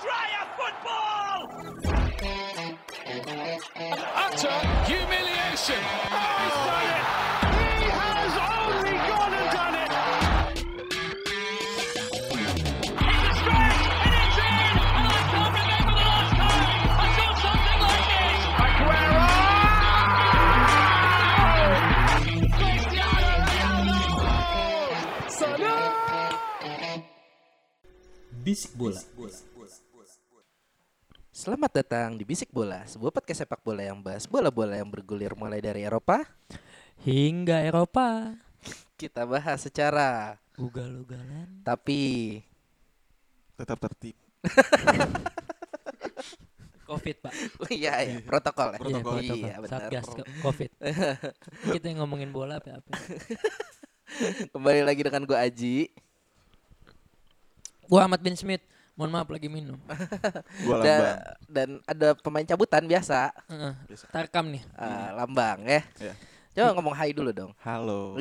Australia football! Utter humiliation. Oh, he's done it! He has only gone and done it! It's a stretch, and it's in! And I can't remember the last time I saw something like this! Aguero! Cristiano Ronaldo! Salah! Bisik bola. Selamat datang di Bisik Bola, sebuah podcast sepak bola yang bahas bola-bola yang bergulir mulai dari Eropa. hingga Eropa. Kita bahas secara Ugal-ugalan. tapi tetap tertib. Covid, Pak. iya ya protokol ya. Iya, Protokol. protokol. Iya benar. Satgas Covid. Kita yang ngomongin bola apa apa. Kembali lagi dengan gua Aji. Gua Ahmad bin Smith. Mohon maaf lagi minum. Gua Dan, lambang. dan ada pemain cabutan biasa, Heeh. Biasa. Tarkam nih. eh, lambang ya. Iya. Coba ngomong hai dulu dong. Halo.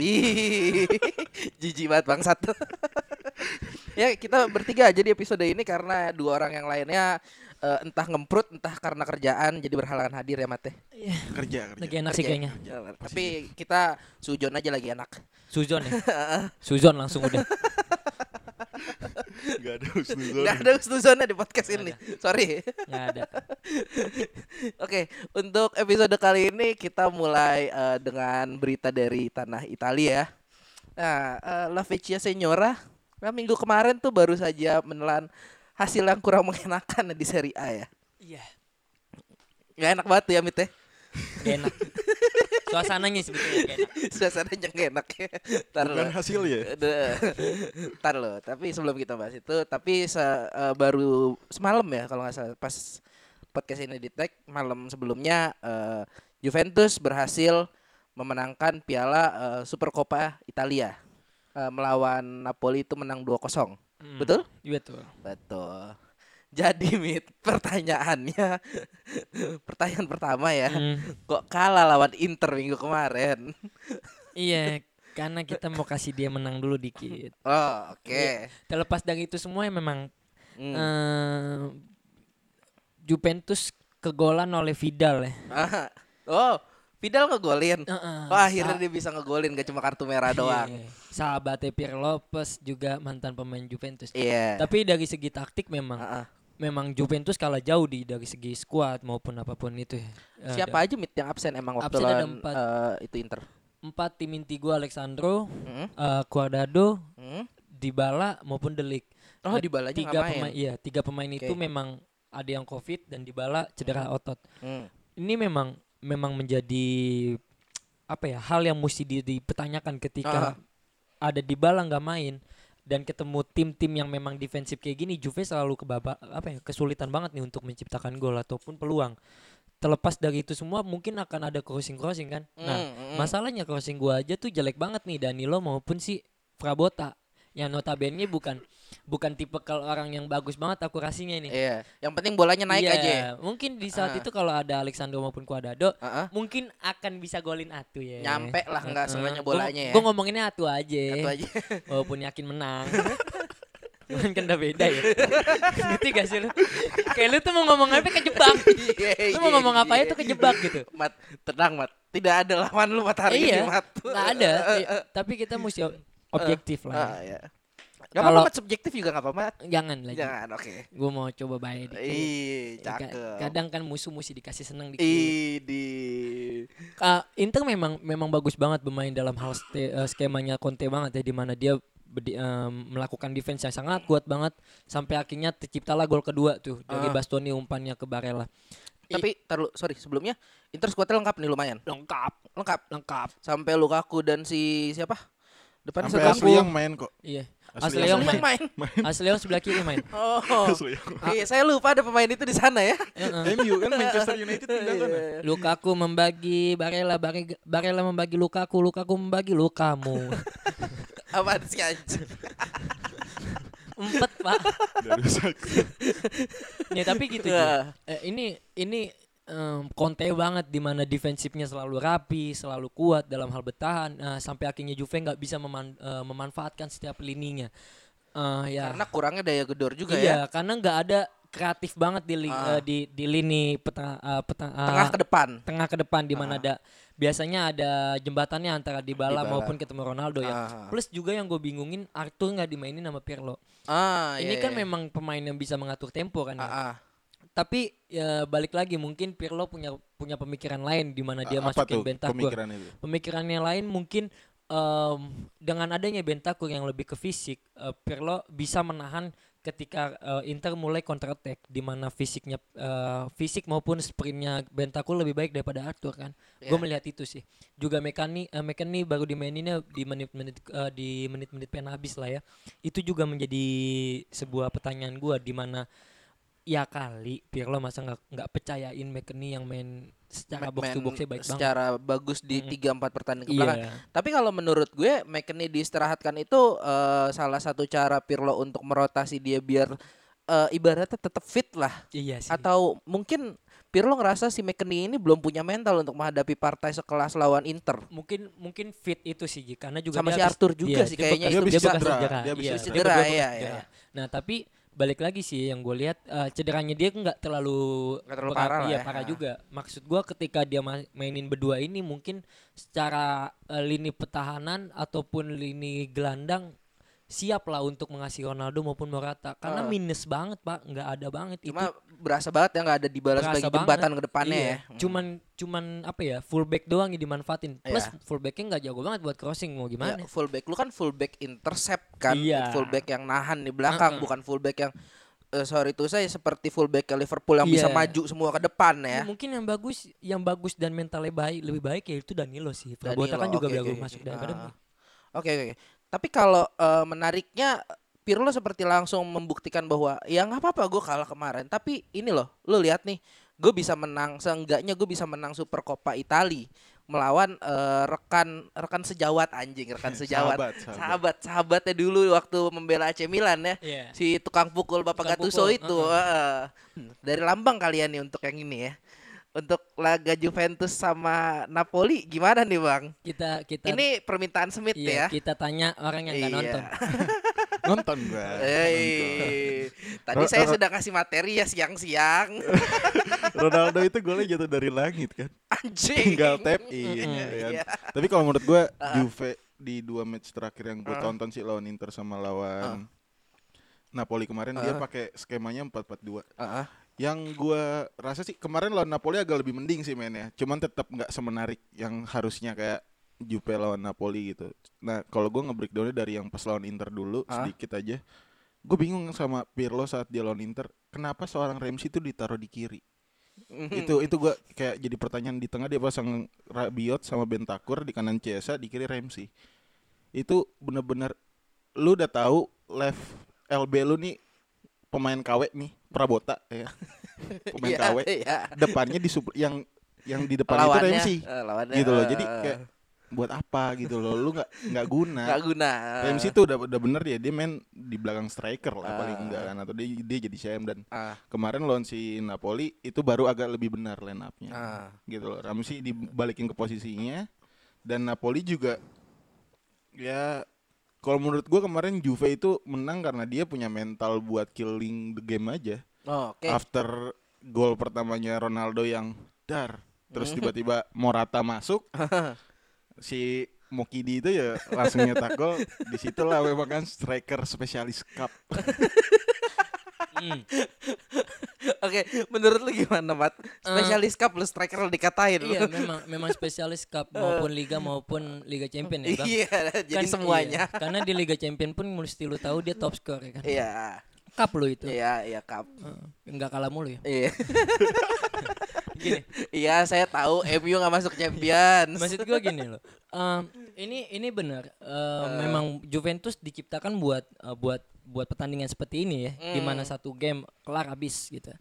Jijik banget bangsat. ya kita bertiga aja di episode ini karena dua orang yang lainnya eh, entah ngemprut entah karena kerjaan jadi berhalangan hadir ya Mate. Kerja kerja. Lagi enak sih Kerja. kayaknya. Tapi kita sujon aja lagi enak. Suzon ya. Suzon langsung udah. Gak ada husnuzon. Gak ada husnuzonnya di podcast ini. Sorry. Nggak ada. Oke, untuk episode kali ini kita mulai eh, dengan berita dari tanah Italia. Nah, uh, La Vecchia Signora nah, minggu kemarin tuh baru saja menelan hasil yang kurang mengenakan di Serie A ya. Iya. Gak enak banget tuh ya Mit ya. Gak enak. Suasananya sebetulnya gak enak. Suasananya gak enak ya. Ntar Bukan lo. hasil ya. Ntar lo. Tapi sebelum kita bahas itu, tapi se- eh, baru semalam ya kalau nggak salah pas podcast ini di tag malam sebelumnya eh, Juventus berhasil memenangkan Piala eh, Supercoppa Italia Eh, melawan Napoli itu menang 2-0. Hmm. Betul? Iya betul. Betul. Jadi Mit, pertanyaannya pertanyaan pertama ya. Hmm. Kok kalah lawan Inter minggu kemarin? Iya, karena kita mau kasih dia menang dulu dikit. Oh, oke. Iya. Terlepas dari itu semua ya memang Hmm. eh Juventus kegolan oleh Vidal ya. Oh, Vidal ngegolin. Heeh. Oh, akhirnya Sa- dia bisa ngegolin gak cuma kartu merah doang. Iya. Sahabatnya Pierre Lopez juga mantan pemain Juventus. Iya. Tapi dari segi taktik memang Ah, ah. Memang Juventus kalah jauh di dari segi skuad maupun apa pun itu ya. Siapa aja mit yang absen emang waktu Absen ada lawan empat. eh, itu Inter? Empat tim inti gua Alexandro, Hmm? eh, Cuadrado, Hmm? Dybala maupun Delik. Oh, Dybalanya nggak tiga main. pemain iya, tiga pemain itu Oke. memang ada yang Covid dan Dybala cedera otot. Hmm. Ini memang memang menjadi apa ya hal yang mesti di- dipertanyakan ketika ada Dybala nggak main dan ketemu tim-tim yang memang defensif kayak gini Juve selalu kebaba apa ya kesulitan banget nih untuk menciptakan gol ataupun peluang. Terlepas dari itu semua mungkin akan ada crossing crossing kan nah Hmm, hmm. masalahnya crossing gua aja tuh jelek banget nih Danilo maupun si Prabota yang notabene bukan bukan tipe kalau orang yang bagus banget akurasinya ini Iya, yang penting bolanya naik Iya, aja. mungkin di saat Ah. itu kalau ada Alexandro maupun Cuadrado Ah, ah. mungkin akan bisa golin Atu ya Nyampe lah nggak Heeh. semuanya Gua- bolanya ya. gua ngomonginnya Atu aja Satu aja. walaupun yakin menang Cuman kan udah beda ya Ngerti gak sih lu Kayak lu tuh mau ngomong apa kejebak Iya, Lu mau iya, ngomong apa iya. itu kejebak gitu Mat, tenang Mat. Tidak ada lawan lu Mat hari Iya ini Mat. Gak ada Tapi kita mesti ob- objektif lah Ah, ya. Gak Kalau- apa-apa subjektif juga gak apa-apa. Jangan lagi Jangan, oke. Gue mau coba baik dikit. Ih, cakep. Kadang kan musuh mesti dikasih senang dikit. Ih, di Ah, Inter memang memang bagus banget bermain dalam hal ste- eh, skemanya Conte banget ya di mana dia berdi- em, melakukan defense yang sangat kuat banget sampai akhirnya terciptalah gol kedua tuh dari Ah. Bastoni umpannya ke Barella. Tapi taruh sorry sebelumnya Inter squadnya lengkap nih lumayan. lengkap, Lengkap. lengkap. Sampai Lukaku dan si siapa? Depan Sampai Lukaku. Asli yang main kok. Iya. Asli Asli yang main. main. Asli yang sebelah kiri main. Oh. Asli Iya, saya lupa ada pemain itu di sana ya. MU kan Manchester United pindah sana. Lukaku membagi Barella, Barella, Barella membagi Lukaku, Lukaku membagi Lukamu. Apaan sih anjing? Empat pak. Dari sakit. Ya tapi gitu. Ya. Eh, ini ini em, konte banget di mana defensifnya selalu rapi, selalu kuat dalam hal bertahan eh, sampai akhirnya Juve nggak bisa meman- eh, memanfaatkan setiap lininya. Eh, ya. Karena kurangnya daya gedor juga iya, ya. karena nggak ada kreatif banget di li- Ah. eh, di di lini peta, eh, peta- eh, Tengah ke depan. tengah ke depan di mana ada biasanya ada jembatannya antara Dybala, Dybala. maupun ketemu Ronaldo ya. Ah. Plus juga yang gue bingungin Arthur nggak dimainin sama Pirlo. Ah, Ini iya, kan iya. memang pemain yang bisa mengatur tempo kan. ya. Ah. Tapi ya balik lagi mungkin Pirlo punya punya pemikiran lain di mana dia Apa masukin Bentakur. pemikirannya itu? Pemikirannya lain mungkin em, dengan adanya Bentakur yang lebih ke fisik, eh, Pirlo bisa menahan ketika eh, Inter mulai counter attack di mana fisiknya eh, fisik maupun sprintnya Bentakur lebih baik daripada Arthur kan. Gue Iya. melihat itu sih. Juga Mekani eh, Mekani baru dimaininnya di menit-menit eh, di menit-menit pen habis lah ya. Itu juga menjadi sebuah pertanyaan gua di mana ya kali Pirlo masa nggak nggak percayain McKennie yang main secara box to boxnya baik banget. secara bagus di Mm. 3 4 pertandingan ke Iya. belakang. Tapi kalau menurut gue McKennie diistirahatkan itu eh, salah satu cara Pirlo untuk merotasi dia biar eh, ibaratnya tetap fit lah. Iya sih. Atau mungkin Pirlo ngerasa si McKennie ini belum punya mental untuk menghadapi partai sekelas lawan Inter. mungkin mungkin fit itu sih Ji, karena juga Sama dia si habis- Arthur juga iya, sih dia kayaknya bekas- itu dia bisa cedera, cedera. dia bisa Iya, cedera. Cedera, bekas iya, cedera. iya. Nah tapi balik lagi sih yang gue lihat eh, cederanya dia nggak terlalu Nggak terlalu parah iya, ya. parah Ah. juga. Maksud gue ketika dia ma- mainin berdua ini mungkin secara eh, lini pertahanan ataupun lini gelandang siap lah untuk mengasihi Ronaldo maupun Morata karena Ah. minus banget pak nggak ada banget Cuma itu berasa banget ya nggak ada dibalas Berasa sebagai banget. jembatan ke depannya Iya, ya. Cuman cuman apa ya fullback doang yang dimanfaatin. Plus Iya. fullbacknya nggak jago banget buat crossing mau gimana? fullback lu kan fullback intercept kan, Iya. fullback yang nahan di belakang, Uh-uh. bukan fullback yang eh, sorry itu saya seperti fullback Liverpool yang bisa Iya. maju semua ke depan Ya, ya. mungkin yang bagus, yang bagus dan mentalnya baik, lebih baik ya itu Danilo sih. Frabotta kan Danilo, juga jago oke, masuk dari Ah. akademi. Oke oke. oke. Tapi kalau eh, menariknya Pirlo seperti langsung membuktikan bahwa ya nggak apa-apa gue kalah kemarin. Tapi ini loh, lu lihat nih, gue bisa menang. Seenggaknya gue bisa menang Super Coppa Itali melawan eh, rekan rekan sejawat anjing, rekan sejawat. Sahabat, sahabat. sahabat sahabatnya dulu waktu membela AC Milan ya. Iya. Si tukang pukul Bapak Tukang Gattuso pukul, itu. heeh. Hmm, Dari lambang kalian nih untuk yang ini ya. Untuk laga Juventus sama Napoli gimana nih, Bang? Kita kita Ini permintaan Smith iya, ya. kita tanya orang yang nggak Iya. nonton. Nonton gua. Eh, tadi saya sudah kasih materi ya siang-siang. Ronaldo itu golnya jatuh dari langit kan. Anjing. Tinggal tap in. Mm-mm. ya kan? Iya. Tapi kalau menurut gua Ah. Juve di dua match terakhir yang gue Ah. tonton sih lawan Inter sama lawan Napoli kemarin dia Ah. pakai skemanya 4-4-2. Heeh. Yang gua rasa sih kemarin lawan Napoli agak lebih mending sih mainnya. Cuman tetap nggak semenarik yang harusnya kayak Juve lawan Napoli gitu. Nah, kalau gua nge-breakdownnya dari yang pas lawan Inter dulu Ah. sedikit aja. Gue bingung sama Pirlo saat dia lawan Inter, kenapa seorang Ramsey itu ditaruh di kiri? itu itu gua kayak jadi pertanyaan di tengah dia pasang Rabiot sama Bentakur di kanan Chiesa di kiri Ramsey. Itu bener-bener lu udah tahu left LB lu nih pemain KW nih, Prabota ya. pemain Iya, KW. iya. Depannya di yang yang di depan itu Lawannya, Ramsey. eh, lawannya, Gitu loh. eh, Jadi kayak buat apa gitu loh. Lu nggak nggak guna. nggak guna. Ramsey tuh udah udah bener ya dia main di belakang striker lah paling Ah. enggak kan atau dia dia jadi CM dan Ah, kemarin lawan si Napoli itu baru agak lebih benar line up-nya. ah. Gitu loh. Ramsey dibalikin ke posisinya dan Napoli juga ya kalau menurut gua kemarin Juve itu menang karena dia punya mental buat killing the game aja. Oh, Oke. After gol pertamanya Ronaldo yang dar terus tiba-tiba Morata masuk si Mokidi itu ya langsung nyetak gol di situlah memang kan striker spesialis cup Hmm. Oke, menurut lu gimana, Mat? Spesialis cup lu striker lu dikatain lu. iya, memang memang spesialis cup maupun liga maupun liga champion ya, Bang. Iya, jadi Kan, semuanya. iya. Karena di liga champion pun mesti lu tahu dia top score ya kan. Iya. Cup lu itu. Iya, iya cup. Eh, Nggak kalah mulu ya. Iya. Gini. Iya, saya tahu MU nggak masuk Champions. Maksud gua gini loh. em, ini ini benar. eh, memang Juventus diciptakan buat eh, buat buat pertandingan seperti ini ya, di mana satu game kelar habis gitu.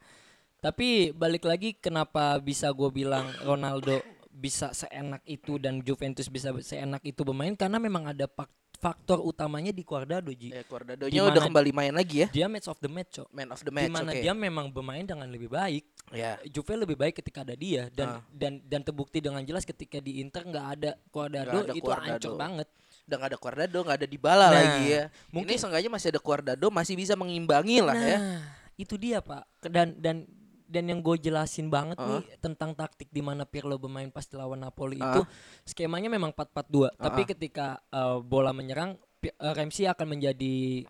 Tapi balik lagi kenapa bisa gue bilang Ronaldo bisa seenak itu dan Juventus bisa seenak itu bermain karena memang ada fak- faktor utamanya di Cuadrado Ji. Dimana- udah kembali main lagi ya. Dia match of the match, Cok. Man of the match, Di mana oke. dia memang bermain dengan lebih baik. Ya. Juve lebih baik ketika ada dia dan Ah. dan dan terbukti dengan jelas ketika di Inter nggak ada Cuadrado ada itu Cuadrado. hancur banget. Udah gak ada Cuadrado, gak ada Dybala Nah, lagi ya. mungkin- Ini seenggaknya masih ada Cuadrado, masih bisa mengimbangi lah ya. Nah, itu dia pak dan dan dan yang gue jelasin banget Ah. nih tentang taktik di mana Pirlo bermain pas lawan Napoli Ah. itu skemanya memang 4-4-2 tapi ketika eh, bola menyerang eh, Ramsey akan menjadi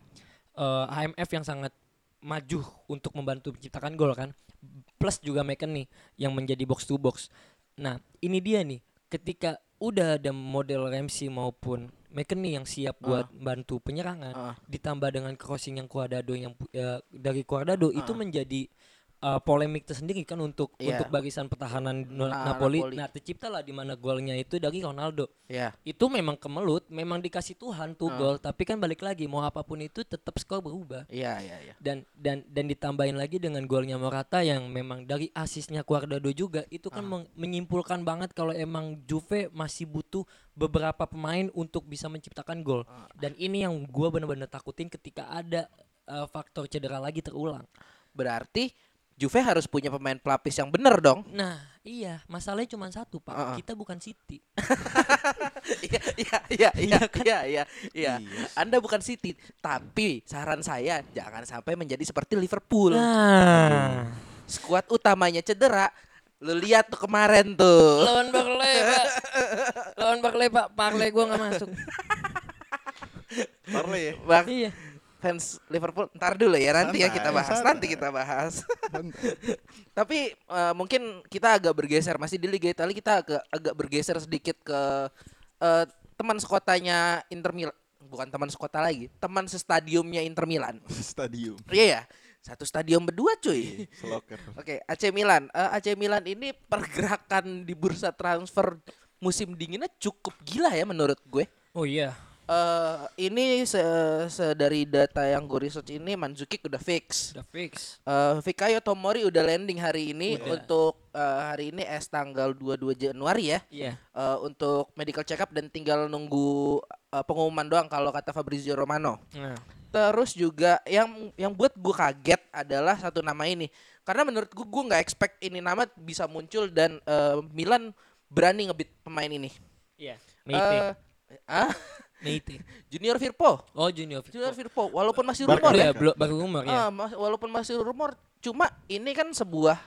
eh, HMF yang sangat maju untuk membantu menciptakan gol kan plus juga McKennie yang menjadi box to box nah ini dia nih ketika udah ada model Ramsey maupun McKennie yang siap buat bantu penyerangan Ah. ditambah dengan crossing yang Cuadrado yang ya, dari Cuadrado itu Ah. menjadi uh, polemik tersendiri kan untuk Iya. untuk barisan pertahanan No- Ah, Napoli. Napoli. Nah, terciptalah di mana golnya itu dari Ronaldo. Ya. Itu memang kemelut, memang dikasih Tuhan tuh Ah. gol, tapi kan balik lagi mau apa pun itu tetap skor berubah. Iya, iya, iya. Dan dan dan ditambahin lagi dengan golnya Morata yang memang dari asisnya Cuadrado juga itu kan meng- menyimpulkan banget kalau emang Juve masih butuh beberapa pemain untuk bisa menciptakan gol. Ah. Dan ini yang gua bener-bener takutin ketika ada uh, faktor cedera lagi terulang. Berarti Juve harus punya pemain pelapis yang bener dong. Nah, iya, masalahnya cuma satu, Pak. Ah, ah. Kita bukan City. Iya, iya, iya, iya, kan? iya, iya, iya. Anda bukan City, tapi saran saya jangan sampai menjadi seperti Liverpool. Nah, Skuad utamanya cedera. Lu lihat tuh kemarin tuh. lawan Barley, Pak. Lawan Barley, Pak. Barley gua nggak masuk. Parle ya. Bang, iya. Fans Liverpool ntar dulu ya nanti ya Santai, kita bahas santai. nanti kita bahas tapi eh, mungkin kita agak bergeser masih di Liga Italia kita agak agak bergeser sedikit ke eh, teman sekotanya Inter Milan bukan teman sekota lagi teman sestadiumnya Inter Milan Stadium. iya ya satu stadium berdua cuy Seloker. Oke, AC Milan. Eh, AC Milan ini pergerakan di bursa transfer musim dinginnya cukup gila ya menurut gue. Oh iya. Eh ini se, se- dari data yang gue research ini Mandzukic udah fix. Udah fix. Eh Fikayo Tomori udah landing hari ini Udah. untuk eh, hari ini es tanggal 22 Januari ya. Iya. eh, untuk medical check up dan tinggal nunggu eh, pengumuman doang kalau kata Fabrizio Romano. Nah, Terus juga yang yang buat gue kaget adalah satu nama ini. Karena menurut gue gue nggak expect ini nama bisa muncul dan eh, Milan berani ngebit pemain ini. iya. Meite. Eh, ah, Meite. Junior Firpo. Oh, Junior. Junior Firpo walaupun masih rumor Iya, ya. belum baru umur ya. Mas- walaupun masih rumor, cuma ini kan sebuah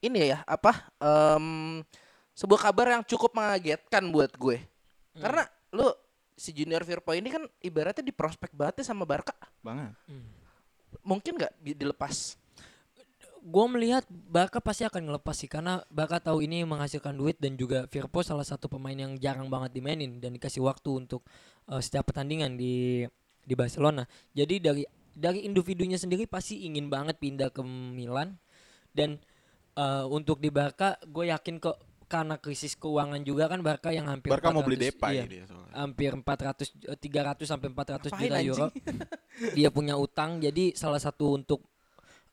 ini ya apa? em, sebuah kabar yang cukup mengagetkan buat gue. Hmm. Karena lu si Junior Firpo ini kan ibaratnya di prospek banget ya sama Barca. Banget. Mungkin nggak dilepas? Gue melihat Barca pasti akan ngelepas sih karena Barca tahu ini menghasilkan duit dan juga Firpo salah satu pemain yang jarang banget dimainin dan dikasih waktu untuk eh, setiap pertandingan di di Barcelona. Jadi dari dari individunya sendiri pasti ingin banget pindah ke Milan dan eh, untuk di Barca gue yakin kok karena krisis keuangan juga kan Barca yang hampir Barca mau beli 400 Depay iya, dia soalnya. hampir 400 eh, 300 sampai 400 Ngapain, juta anjing? euro. dia punya utang jadi salah satu untuk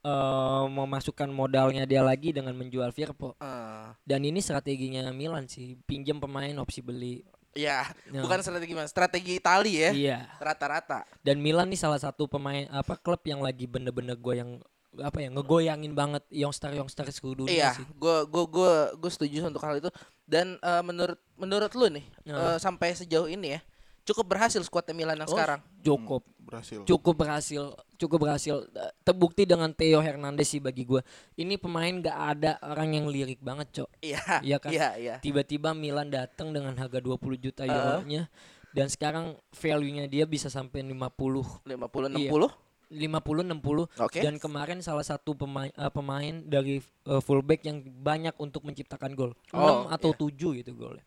eh memasukkan modalnya dia lagi dengan menjual Firpo. Eh, Dan ini strateginya Milan sih, pinjam pemain opsi beli. ya, Ya. bukan strategi mas, strategi Itali ya. Iya. Rata-rata. Dan Milan nih salah satu pemain apa klub yang lagi bener-bener goyang apa ya ngegoyangin banget youngster youngster seluruh dunia Iya, sih. gue gue gue gue setuju untuk hal itu. Dan eh, menurut menurut lu nih Ya. eh, sampai sejauh ini ya cukup berhasil skuadnya Milan yang Oh, sekarang. Cukup Berhasil. cukup berhasil cukup berhasil terbukti dengan Theo Hernandez sih bagi gua ini pemain gak ada orang yang lirik banget cok Iya, Iya kan? Iya, iya. tiba-tiba Milan datang dengan harga 20 juta euronya dan sekarang value-nya dia bisa sampai 50 50 Iya. 60. 50 60 Oke. dan kemarin salah satu pemain eh, pemain dari eh, fullback yang banyak untuk menciptakan gol. Oh, 6 atau iya. 7 gitu golnya.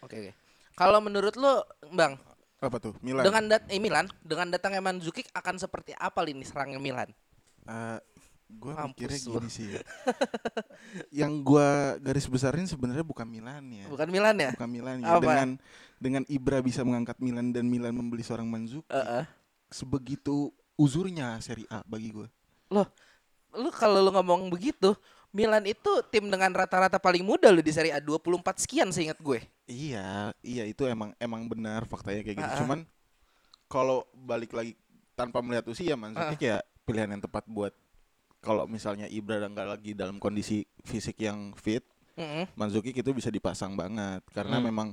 Oke, oke. Kalau menurut lu, Bang, Apa tuh? Milan. dengan dat eh, Milan dengan datangnya Mandzukic akan seperti apa lini serangnya Milan? Eh, gua Mampus mikirnya gini sih ya. Yang gua garis besarin sebenarnya bukan Milan ya. Bukan Milan ya? Bukan Milan ya. Apa? Dengan dengan Ibra bisa mengangkat Milan dan Milan membeli seorang Mandzukic. Heeh. Sebegitu uzurnya Serie A bagi gua. Loh, lu kalau lu ngomong begitu, Milan itu tim dengan rata-rata paling muda lu di Serie A 24 sekian seingat gue. Iya, iya itu emang emang benar faktanya kayak gitu. Ah, ah. Cuman kalau balik lagi tanpa melihat usia ya pilihan yang tepat buat kalau misalnya Ibra nggak lagi dalam kondisi fisik yang fit, Heeh. Mandzukic itu bisa dipasang banget karena Hmm. memang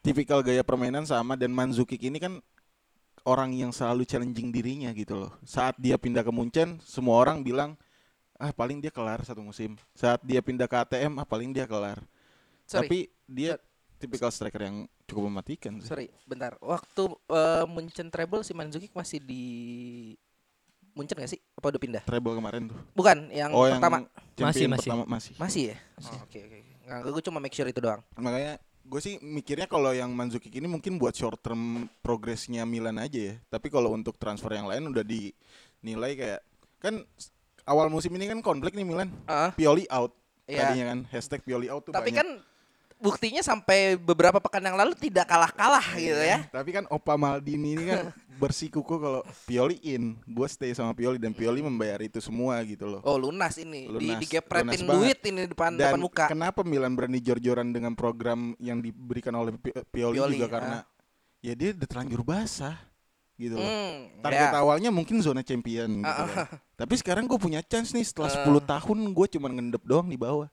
tipikal gaya permainan sama dan Mandzukic ini kan orang yang selalu challenging dirinya gitu loh. Saat dia pindah ke Munchen, semua orang bilang ah paling dia kelar satu musim. Saat dia pindah ke ATM, ah paling dia kelar. Sorry. Tapi dia tipikal striker yang cukup mematikan sih. Sorry, bentar. Waktu eh, Munchen treble si Mandzukic masih di Munchen gak sih? Apa udah pindah? Treble kemarin tuh. Bukan, yang oh, pertama. yang Masih, masih. pertama masih. Masih ya? Oh, Oke, oke. Nggak, gue cuma make sure itu doang. Makanya gue sih mikirnya kalau yang Mandzukic ini mungkin buat short term progresnya Milan aja ya. Tapi kalau untuk transfer yang lain udah dinilai kayak kan awal musim ini kan konflik nih Milan. Ah, Pioli out. Iya. Tadinya kan hashtag Pioli out tuh tapi banyak. kan buktinya sampai beberapa pekan yang lalu tidak kalah-kalah gitu ya. Tapi kan Opa Maldini ini kan bersikuku kalau Pioli in, gue stay sama Pioli dan Pioli membayar itu semua gitu loh. Oh lunas ini, di Lunas, digepretin lunas banget. duit ini depan Dan depan muka. kenapa Milan berani jor-joran dengan program yang diberikan oleh Pi- Pioli, Pioli, juga karena ya dia udah terlanjur basah gitu loh. Hmm, Target ya. awalnya mungkin zona champion gitu Ah, kan. Tapi sekarang gue punya chance nih setelah Ah. 10 tahun gue cuma ngendep doang di bawah.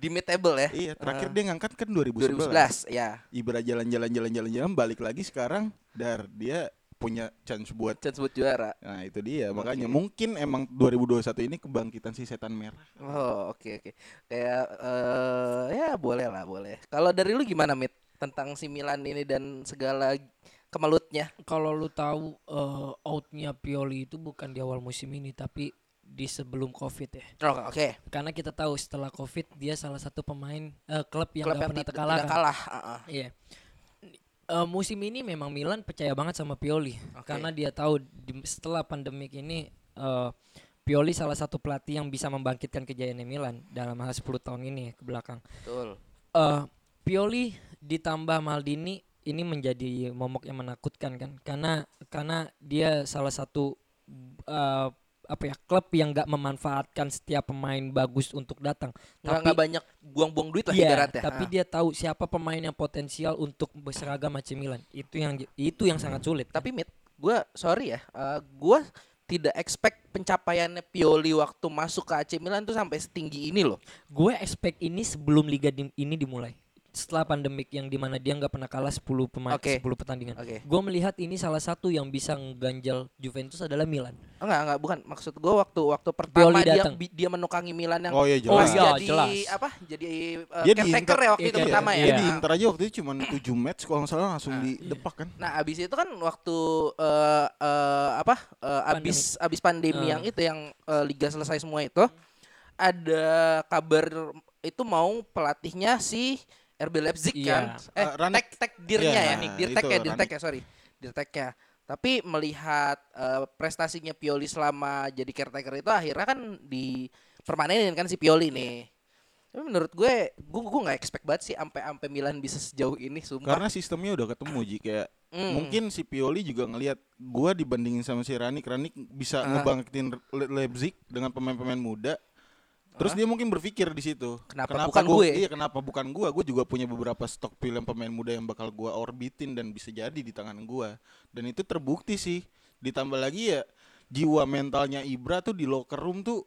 di mid table ya. Iya, terakhir Ah. dia ngangkat kan 2011. 2011 ya. Ibra jalan-jalan jalan-jalan jalan balik lagi sekarang dar dia punya chance buat Chance buat juara. Nah itu dia makanya mungkin emang 2021 ini kebangkitan si setan merah. Oh oke oke. Kayak eh ya boleh lah boleh. Kalau dari lu gimana Mit tentang si Milan ini dan segala kemelutnya? Kalau lu tahu eh, outnya Pioli itu bukan di awal musim ini tapi di sebelum Covid ya. Oh, oke. Karena kita tahu setelah Covid dia salah satu pemain eh, klub yang Klub gak yang pernah tidak terkalahkan. tidak kalah. ah, ah. Iya. Eh, musim ini memang Milan percaya banget sama Pioli Oke. karena dia tahu di- setelah pandemik ini eh, Pioli salah satu pelatih yang bisa membangkitkan kejayaan Milan dalam hal 10 tahun ini ya, ke belakang. Betul. Eh, Pioli ditambah Maldini ini menjadi momok yang menakutkan kan karena karena dia salah satu eh, apa ya klub yang nggak memanfaatkan setiap pemain bagus untuk datang Nggak, tapi nggak banyak buang-buang duit lah Iya, ibaratnya. tapi Ah. dia tahu siapa pemain yang potensial untuk berseragam AC Milan. Itu yang itu yang sangat sulit. Tapi Mit, gue sorry ya, eh, gua tidak expect pencapaiannya Pioli waktu masuk ke AC Milan tuh sampai setinggi ini loh. gue expect ini sebelum liga di- ini dimulai. Setelah pandemik yang di mana dia nggak pernah kalah 10 pemain Oke. 10 pertandingan. Oke. Gue melihat ini salah satu yang bisa mengganjal Juventus adalah Milan. Enggak, enggak, bukan. Maksud gue waktu waktu pertama Pioli dia datang. bi- dia menukangi Milan yang Oh iya Oh jelas. iya, jadi jelas. apa? Jadi uh, Dia di caretaker Inter- ya waktu Iya, itu iya, pertama ya. Dia di Nah, Inter aja waktu itu cuma 7 match kalau nggak salah langsung didepak kan. Nah, abis itu kan waktu eh eh, apa? eh, abis abis pandemi Ah. yang itu yang eh, liga selesai semua itu ada kabar itu mau pelatihnya si RB Leipzig Iya. kan. Eh, Eh, Rangnick. tek tek dirnya Iya, ya. Rangnick. Dirtek ya, dirtek ya, sorry. Dirteknya. Tapi melihat eh, prestasinya Pioli selama jadi caretaker itu akhirnya kan dipermanenin kan si Pioli nih. Tapi menurut gue, gue gue nggak expect banget sih sampai sampai Milan bisa sejauh ini, sumpah. Karena sistemnya udah ketemu Ji kayak Hmm. mungkin si Pioli juga ngelihat gua dibandingin sama si Ranik, Ranik bisa Ah. ngebangkitin Le- Leipzig dengan pemain-pemain muda. Terus dia mungkin berpikir di situ. Kenapa bukan gua- gue? Iya, kenapa bukan gua? Gue juga punya beberapa stok film pemain muda yang bakal gua orbitin dan bisa jadi di tangan gua. Dan itu terbukti sih. Ditambah lagi ya jiwa mentalnya Ibra tuh di locker room tuh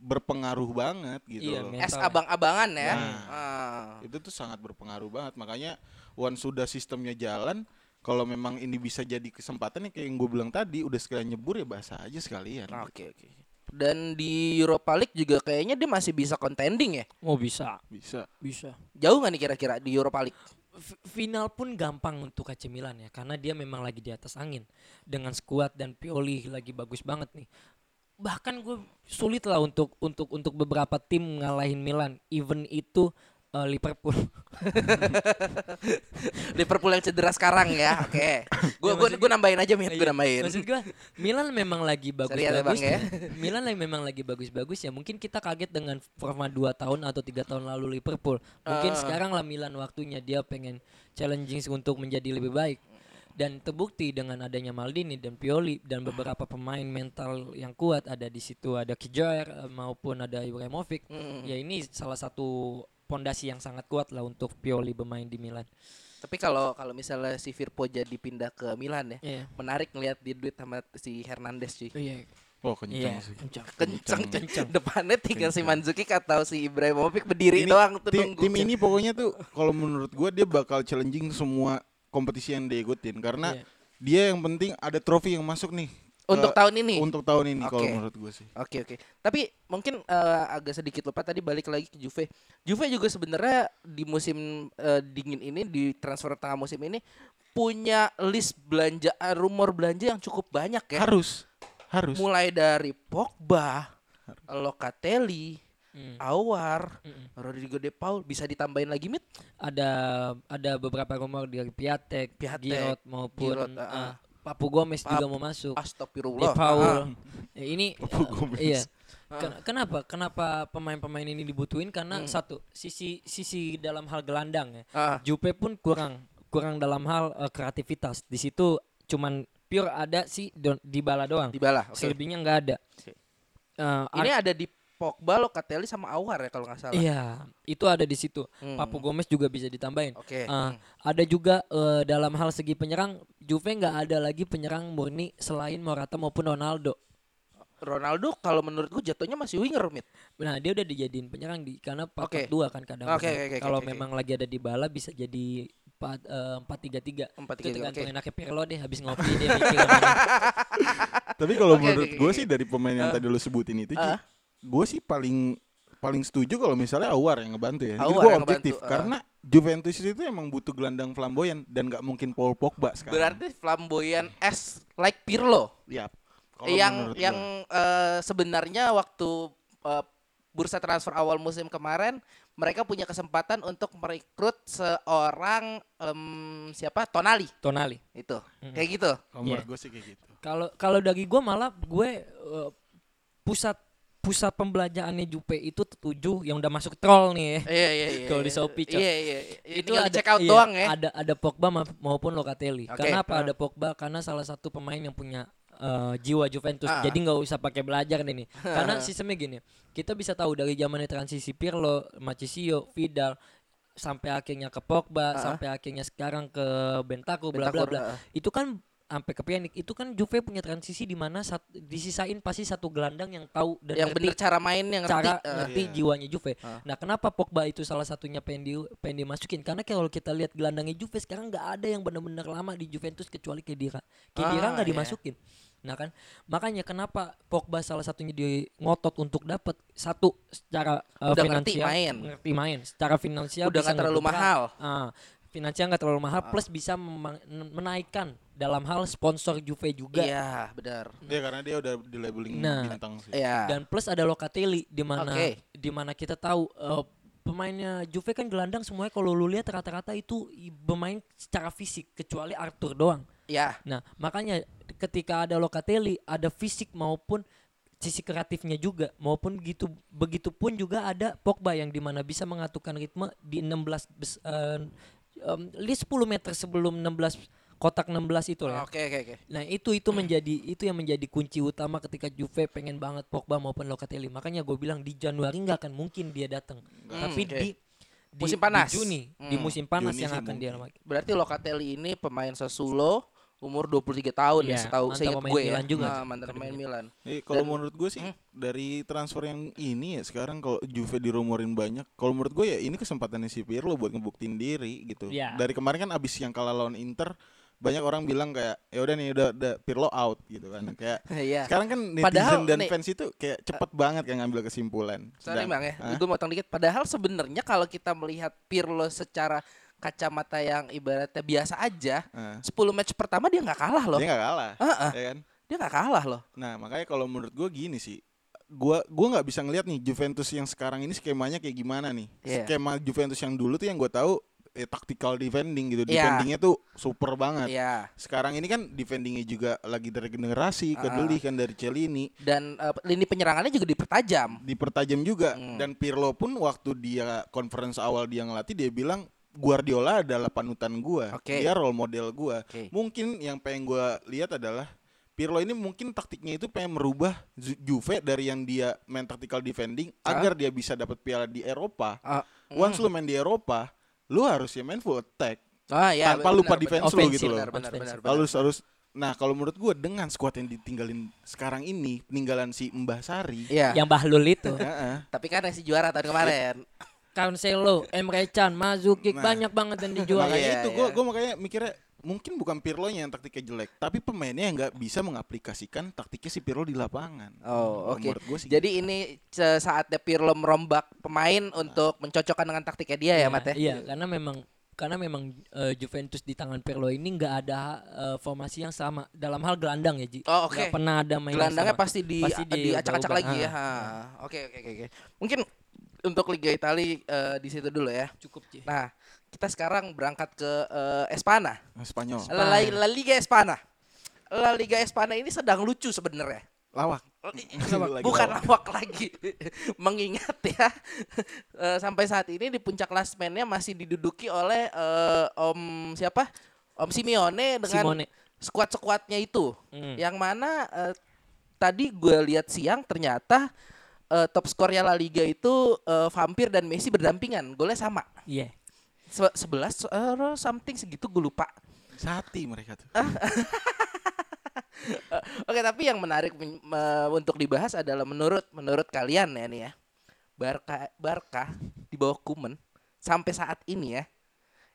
berpengaruh banget gitu Iya, loh. es ya. abang-abangan ya. Nah. Ah. itu tuh sangat berpengaruh banget makanya once sudah sistemnya jalan kalau memang ini bisa jadi kesempatan ya kayak yang gue bilang tadi udah sekalian nyebur ya bahasa aja sekalian Oke oke. Dan di Europa League juga kayaknya dia masih bisa contending ya. Oh bisa, bisa bisa. Jauh nggak nih kira-kira di Europa League? F- final pun gampang untuk AC Milan ya karena dia memang lagi di atas angin dengan skuad dan Pioli lagi bagus banget nih. Bahkan gue sulit lah untuk untuk untuk beberapa tim ngalahin Milan, even itu eh, Liverpool. Liverpool yang cedera sekarang ya. Oke. Gue Ya, gue gue nambahin aja Mit, gue nambahin. Maksud gue Milan memang lagi ya, bagus-bagus. Ya. Milan lagi memang lagi bagus-bagus ya. Mungkin kita kaget dengan forma 2 tahun atau tiga tahun lalu Liverpool. Mungkin Ah. sekarang lah Milan waktunya dia pengen challenging untuk menjadi lebih baik. Dan terbukti dengan adanya Maldini dan Pioli dan beberapa pemain mental yang kuat ada di situ ada Kijar eh, maupun ada Ibrahimovic. Mm. Ya ini salah satu pondasi yang sangat kuat lah untuk Pioli bermain di Milan. Tapi kalau kalau misalnya si Firpo jadi pindah ke Milan ya, Iya. menarik ngeliat di duit sama si Hernandez cuy. Iya. oh kencang Iya, sih kencang. Kenceng, Kenceng. Depannya tinggal si Mandzukic atau si Ibrahimovic berdiri Ini doang tuh tim, nunggu. tim ini pokoknya tuh kalau menurut gue dia bakal challenging semua kompetisi yang dia ikutin karena Iya. dia yang penting ada trofi yang masuk nih Untuk Eh, tahun ini. Untuk tahun ini kalau Oke. menurut gue sih. Oke oke. Tapi mungkin eh, agak sedikit lupa tadi balik lagi ke Juve. Juve juga sebenarnya di musim eh, dingin ini di transfer tengah musim ini punya list belanja eh, rumor belanja yang cukup banyak ya. Harus. Harus. Mulai dari Pogba, Locatelli, Hmm. Awar, Mm-mm. Rodrigo De Paul bisa ditambahin lagi mit? Ada ada beberapa rumor dari Piatek, Piatek, Giroud maupun Giroud, eh, ah. Papu Gomez juga Pap- mau masuk. Astagfirullah. De Paul. Ah, Ya, ini Papu eh, Gomez. iya. Ken- Kenapa? Kenapa pemain-pemain ini dibutuhin? Karena Hmm. satu, sisi sisi dalam hal gelandang ya. ah. Jupe pun kurang kurang dalam hal eh, kreativitas. Di situ cuman pure ada si Don- Dybala doang. Dybala. Oke. Selebihnya nggak ada. Oke. Eh, Ini ada di Pogba, Locatelli sama Awar ya kalau nggak salah. Iya, itu ada di situ. Hmm. Papu Gomez juga bisa ditambahin. Oke. Ah, hmm. Ada juga eh, dalam hal segi penyerang, Juve nggak ada lagi penyerang murni selain Morata maupun Ronaldo. Ronaldo kalau menurutku jatuhnya masih winger mit. Nah, dia udah dijadiin penyerang di karena Oke. 4 dua kan kadang. Oke, oke, oke, Kalau oke. memang lagi ada di bala bisa jadi eh, 4 4 3 3. Empat Itu tiga tergantung oke. enaknya Pirlo deh habis ngopi dia mikir. Tapi kalau Oke, menurut oke, gue oke. sih dari pemain yang Ah. tadi lu sebutin itu, Ah. Gue sih paling paling setuju kalau misalnya Awar yang ngebantu ya. Awar gue yang objektif ngebantu, ah. karena Juventus itu emang butuh gelandang flamboyan dan nggak mungkin Paul Pogba sekarang. Berarti flamboyan S like Pirlo. ya. yang yang eh, sebenarnya waktu eh, bursa transfer awal musim kemarin mereka punya kesempatan untuk merekrut seorang em, siapa Tonali Tonali. itu Mm-mm. kayak gitu. kalau Iya. gue sih kayak gitu. Kalau kalau dari gue malah gue eh, pusat pusat pembelanjaannya Jupe itu tujuh yang udah masuk troll nih ya. Iya iya iya. Kalau di Shopee, Cok. Iya iya. itu ada check out iya, doang ya. Ada ada Pogba ma- maupun Locatelli. Oke, Kenapa ah. ada Pogba? Karena salah satu pemain yang punya eh, jiwa Juventus. Ah. Jadi nggak usah pakai belajar nih. nih. Karena sistemnya gini. Kita bisa tahu dari zamannya transisi Pirlo, Marchisio, Vidal sampai akhirnya ke Pogba, Ah. sampai akhirnya sekarang ke Bentaku bla bla bla. Itu kan sampai ke Pjanic itu kan Juve punya transisi di mana sat- disisain pasti satu gelandang yang tahu dan yang ngerti bener cara main yang ngerti. cara eh. ngerti Iya. jiwanya Juve. Ah. Nah, kenapa Pogba itu salah satunya pengen di pengen dimasukin? Karena kalau kita lihat gelandangnya Juve sekarang nggak ada yang benar-benar lama di Juventus kecuali Kedira. Kedira Ah, nggak iya. dimasukin. Nah kan, makanya kenapa Pogba salah satunya di ngotot untuk dapat satu secara uh, Udah ngerti finansial, main. ngerti main, secara finansial Udah bisa nggak terlalu mahal. Ah, finansial nggak terlalu mahal, plus bisa menaikkan dalam hal sponsor Juve juga. Iya benar. Ya karena dia udah di labeling Nah, bintang sih. Iya. dan plus ada Locatelli di mana Oke. di mana kita tahu eh, pemainnya Juve kan gelandang semuanya kalau lu lihat rata-rata itu bermain secara fisik kecuali Arthur doang. Ya. Nah, makanya ketika ada Locatelli ada fisik maupun sisi kreatifnya juga maupun gitu begitu pun juga ada Pogba yang di mana bisa mengaturkan ritme di 16 bes, eh, em, di 10 meter sebelum 16 kotak 16 itu ya. Oke oke oke. Nah itu itu menjadi itu yang menjadi kunci utama ketika Juve pengen banget Pogba maupun Locatelli. Makanya gue bilang di Januari nggak akan mungkin dia datang. Tapi oke. di, di Musim panas. di Juni, di Hmm, musim panas Juni yang akan dia mungkin. pakai. Berarti Locatelli ini pemain Sassuolo umur 23 tahun ya Iya, setahu mantan saya pemain gue ya. Milan juga. Ah, mantan pemain Milan. Eh, kalau Dan- menurut gue sih Hmm. dari transfer yang ini ya sekarang kalau Juve dirumorin banyak, kalau menurut gue ya ini kesempatannya si Pirlo buat ngebuktiin diri gitu. Iya. Dari kemarin kan abis yang kalah lawan Inter banyak orang bilang kayak ya udah nih udah, udah Pirlo out gitu kan. Kayak Iya. sekarang kan netizen Padahal dan nih- fans itu kayak cepet banget kan ngambil kesimpulan. Sorry bang ya, Hah? gue motong dikit. Padahal sebenarnya kalau kita melihat Pirlo secara kacamata yang ibaratnya biasa aja, Ah. 10 match pertama dia nggak kalah loh. Dia nggak kalah, Heeh. ya kan? Dia nggak kalah loh. Nah makanya kalau menurut gue gini sih gua gua nggak bisa ngelihat nih Juventus yang sekarang ini skemanya kayak gimana nih Iya. skema Juventus yang dulu tuh yang gue tahu eh, tactical defending gitu Iya. defendingnya tuh super banget Iya. sekarang ini kan defendingnya juga lagi regenerasi Ah. kedeli kan dari Celini Dan eh, lini penyerangannya juga dipertajam. dipertajam juga Hmm. dan Pirlo pun waktu dia conference awal dia ngelatih dia bilang Guardiola adalah panutan gua Oke. dia role model gua Oke. mungkin yang pengen gua lihat adalah Pirlo ini mungkin taktiknya itu pengen merubah Ju- Juve dari yang dia main tactical defending Ah. agar dia bisa dapat piala di Eropa. Ah, Once lu main di Eropa, lu harus ya main full attack Ah ya. tanpa benar, lupa benar, defense benar. lu Offensive, gitu loh. Benar, benar, benar, benar. Harus harus Nah, kalau menurut gua dengan skuad yang ditinggalin sekarang ini, peninggalan si Mbah Sari. Iya. Yang Bahlul itu. Heeh. Tapi kan yang si juara tahun kemarin. Cancelo, Emre Can, Mazukic Nah. banyak banget yang dijual. Makanya Iya, itu iya. gua gua makanya mikirnya mungkin bukan Pirlo-nya yang taktiknya jelek, tapi pemainnya yang nggak bisa mengaplikasikan taktiknya si Pirlo di lapangan. Oh, oke. sih Jadi ini se- saatnya Pirlo merombak pemain untuk mencocokkan dengan taktiknya dia ya, Mat ya? Iya, karena memang karena memang eh, Juventus di tangan Pirlo ini nggak ada eh, formasi yang sama dalam hal gelandang ya Ji. Oh, oke. Nggak pernah ada main Gelandangnya sama. pasti di Pasti di acak-acak lagi ya. Ah, Ha. Oke oke oke oke. Mungkin untuk Liga Italia eh, di situ dulu ya. Cukup Ji. Nah, kita sekarang berangkat ke eh, Espana. Spanyol. La, La- La Liga Espana. La Liga Espana ini sedang lucu sebenarnya. Lawak. Lagi Bukan lawak. lawak lagi. Mengingat ya eh, sampai saat ini di puncak klasmennya masih diduduki oleh eh, Om siapa? Om Simeone dengan Simone. skuad-skuadnya itu. Hmm. Yang mana eh, tadi gue lihat siang ternyata eh, top skornya La Liga itu eh, Vampir dan Messi berdampingan. Golnya sama. Iya. Se- 11 eh, something segitu gue lupa. Sati mereka tuh. Oke, tapi yang menarik men- me- untuk dibahas adalah menurut menurut kalian ya nih ya. Barca Barca di bawah Kuman sampai saat ini ya.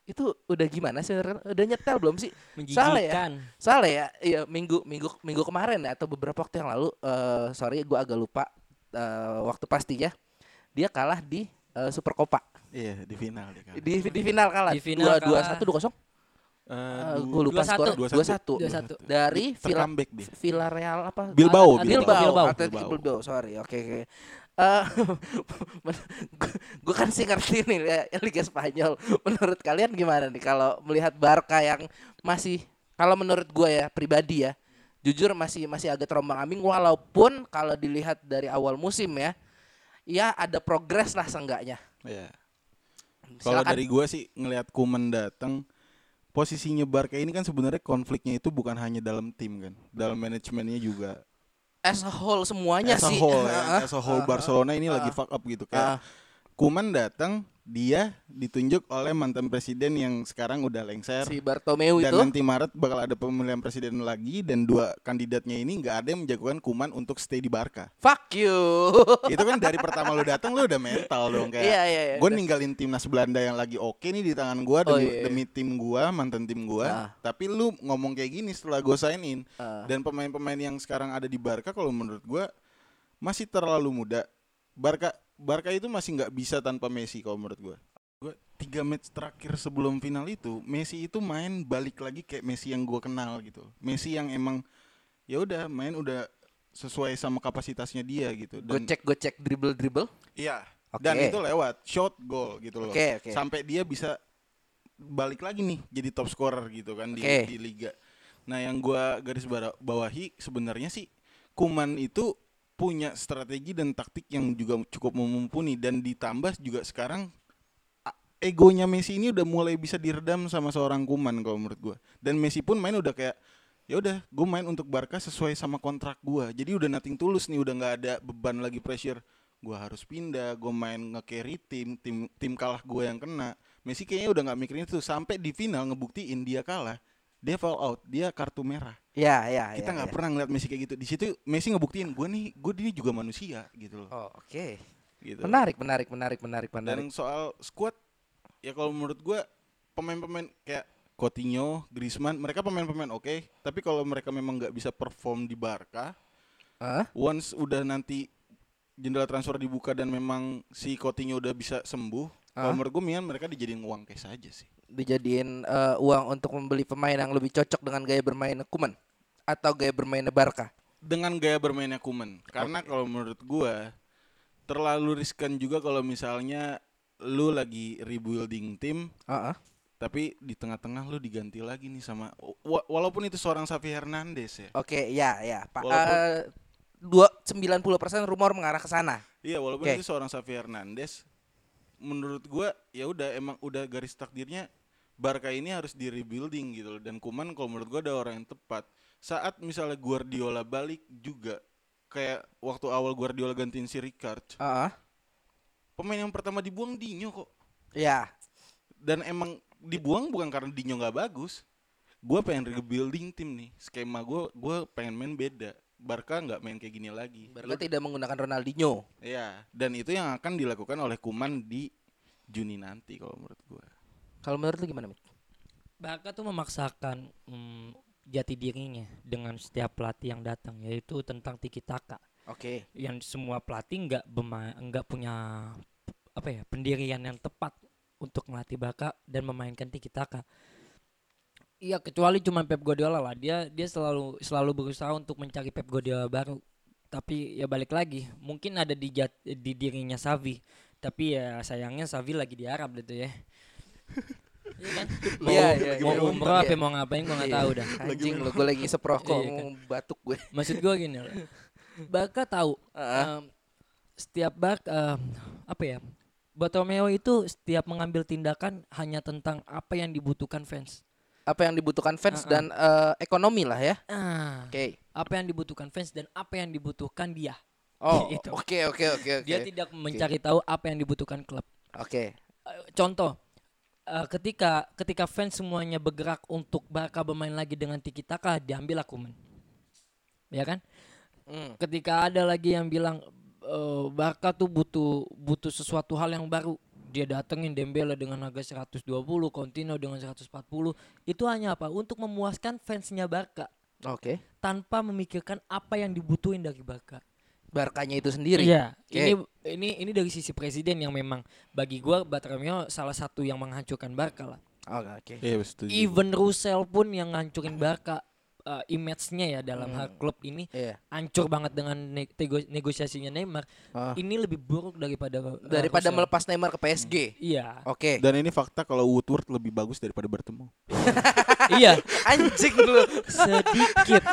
Itu udah gimana sih? Udah nyetel belum sih? Salah ya? Salah ya? Iya, minggu minggu minggu kemarin ya atau beberapa waktu yang lalu eh sorry gua agak lupa eh, waktu pastinya. Dia kalah di eh, Super Copa. Iya di final dia kan. Di di final kalah. Di final dua kalah. satu dua kosong. Eh, gue lupa 2-1. skor. 2-1. Dua satu. 2-1. Dari Villa Tercomeback dia. Villarreal apa? Bilbao, Atletico Bilbao, Bilbao. Atletico Bilbao. Bilbao, sorry, oke oke. Eh, gue kan sih ngerti nih ya, Liga Spanyol. Menurut kalian gimana nih kalau melihat Barca yang masih, kalau menurut gue ya pribadi ya, jujur masih masih agak terombang ambing walaupun kalau dilihat dari awal musim ya, ya ada progres lah seenggaknya. Iya. Kalau dari gua sih ngelihat Kuman datang posisinya Barca ini kan sebenarnya konfliknya itu bukan hanya dalam tim kan, dalam manajemennya juga. as a whole semuanya as a sih. whole ya, as a whole Barcelona ini lagi fuck up gitu kayak Kuman datang dia ditunjuk oleh mantan presiden yang sekarang udah lengser si Bartomeu dan itu. nanti Maret bakal ada pemilihan presiden lagi dan dua kandidatnya ini nggak ada yang menjagokan Kuman untuk stay di Barca. Fuck you. itu kan dari pertama lu datang lu udah mental dong kayak Iya, iya, iya. gue ninggalin timnas Belanda yang lagi oke nih di tangan gua Oh, demi, iya, iya. demi tim gua mantan tim gua Ah. tapi lu ngomong kayak gini setelah gue sign in Ah. dan pemain-pemain yang sekarang ada di Barca kalau menurut gua masih terlalu muda Barca Barca itu masih nggak bisa tanpa Messi kalau menurut gua gua tiga match terakhir sebelum final itu Messi itu main balik lagi kayak Messi yang gua kenal gitu Messi yang emang ya udah main udah sesuai sama kapasitasnya dia gitu dan Gocek gocek dribble dribble. Iya. Oke. Dan itu lewat shot goal gitu loh. Oke, oke. Sampai dia bisa balik lagi nih jadi top scorer gitu kan di, Oke. di liga. Nah, yang gua garis bawahi sebenarnya sih Kuman itu punya strategi dan taktik yang juga cukup mumpuni dan ditambah juga sekarang egonya Messi ini udah mulai bisa diredam sama seorang Kuman kalau menurut gua. Dan Messi pun main udah kayak ya udah gue main untuk Barca sesuai sama kontrak gua. Jadi udah nating tulus nih udah nggak ada beban lagi pressure. Gua harus pindah gue main nge-carry tim tim tim kalah gue yang kena. Messi kayaknya udah nggak mikirin itu. Sampai di final ngebuktiin dia kalah dia fall out dia kartu merah Ya, ya, kita ya, nggak ya. pernah ngeliat Messi kayak gitu di situ Messi ngebuktiin gue nih gue ini juga manusia gitu loh Oh, oke. gitu Menarik, menarik, menarik, menarik, dan menarik. soal squad ya kalau menurut gua pemain-pemain kayak Coutinho, Griezmann, mereka pemain-pemain oke, tapi kalau mereka memang nggak bisa perform di Barca, Hah? once udah nanti jendela transfer dibuka dan memang si Coutinho udah bisa sembuh, kalau Hah? menurut gue mendingan mereka dijadiin uang cash aja sih. Dijadiin eh, uang untuk membeli pemain yang lebih cocok dengan gaya bermain Kuman atau gaya bermain Barca. Dengan gaya bermainnya Kuman, karena kalau menurut gua terlalu riskan juga kalau misalnya lu lagi rebuilding tim Heeh. tapi di tengah-tengah lu diganti lagi nih sama wa- walaupun itu seorang Xavi Hernandez ya. Oke, ya, ya. Pak Walaupun- eh, dua 90% rumor mengarah ke sana. Iya, walaupun Oke. itu seorang Xavi Hernandez menurut gua ya udah emang udah garis takdirnya Barca ini harus di rebuilding gitu loh dan Kuman kalau menurut gua ada orang yang tepat. Saat misalnya Guardiola balik juga kayak waktu awal Guardiola gantiin si Ricard, Heeh. pemain yang pertama dibuang Dinyo kok. Ya. Dan emang dibuang bukan karena Dinyo nggak bagus. Gua pengen rebuilding tim nih. Skema gua gua pengen main beda. Barca nggak main kayak gini lagi. Barca tidak menggunakan Ronaldinho. Iya, dan itu yang akan dilakukan oleh Kuman di Juni nanti kalau menurut gua. Kalau menurut lu gimana, Mit? Barca tuh memaksakan mm, jati dirinya dengan setiap pelatih yang datang yaitu tentang tiki taka Oke. yang semua pelatih nggak nggak punya apa ya pendirian yang tepat untuk melatih Barca dan memainkan tiki taka. Iya kecuali cuma Pep Guardiola lah dia dia selalu selalu berusaha untuk mencari Pep Guardiola baru. Tapi ya balik lagi mungkin ada di jat- di dirinya Savi. Tapi ya sayangnya Savi lagi di Arab gitu ya. Iya kan? Mau, iya, mau umroh apa Iya. mau ngapain gua nggak Iya. tahu dah. Anjing lu gue lagi seprokok Iya, kan. batuk gue. Maksud gua gini loh. Barca tahu Heeh. em, setiap bak em, apa ya? Bartomeu itu setiap mengambil tindakan hanya tentang apa yang dibutuhkan fans. Apa yang dibutuhkan fans Uh-uh. dan eh, ekonomi lah ya. Ah, Oke. apa yang dibutuhkan fans dan apa yang dibutuhkan dia. Oh, Gitu. oke oke oke oke. Dia tidak mencari tahu apa yang dibutuhkan klub. Oke. Eh, Contoh, eh, ketika ketika fans semuanya bergerak untuk Barca bermain lagi dengan tiki taka, diambil Akumen. Ya kan? Hmm. Ketika ada lagi yang bilang eh, Barca tuh butuh butuh sesuatu hal yang baru, dia datengin Dembele dengan harga 120, Coutinho dengan 140. Itu hanya apa? Untuk memuaskan fansnya Barca Oke. tanpa memikirkan apa yang dibutuhin dari Barca. Barkanya itu sendiri. Iya, Oke. ini ini ini dari sisi presiden yang memang bagi gua Bartomeu salah satu yang menghancurkan Barca lah. Oh, Oke. Iya, setuju. Even Russell pun yang ngancurin Barca uh, image-nya ya dalam hal klub ini Iya. hancur banget dengan ne- negosiasinya Neymar. Ah. Ini lebih buruk daripada uh, Daripada Russell. melepas Neymar ke PSG. Iya. Oke. Dan ini fakta kalau Woodward lebih bagus daripada bertemu. iya, Anjing lu. sedikit.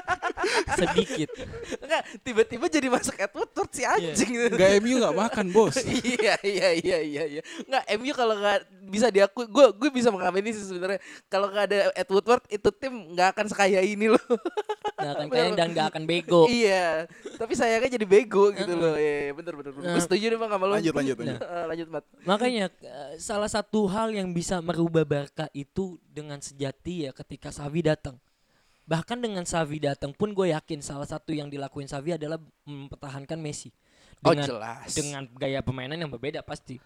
sedikit. Enggak, tiba-tiba jadi masuk Edward Woodward si anjing. Gak MU gak makan bos. iya iya iya iya iya. Enggak MU kalau nggak bisa diakui gue gue bisa mengamini sih sebenarnya kalau nggak ada Ed Woodward itu tim nggak akan sekaya ini loh. Nggak akan kaya dan nggak akan bego. iya. Tapi sayangnya jadi bego gitu loh. Iya, iya, bener bener. bener. Gue setuju nih bang sama lu. Lanjut, lanjut, lanjut. Lanjut Mat. Makanya eh, salah satu hal yang bisa merubah Barca itu dengan sejati ya ketika Xavi datang. Bahkan dengan Xavi datang pun gue yakin salah satu yang dilakuin Xavi adalah mempertahankan Messi. Oh Dengan jelas. dengan gaya permainan yang berbeda pasti.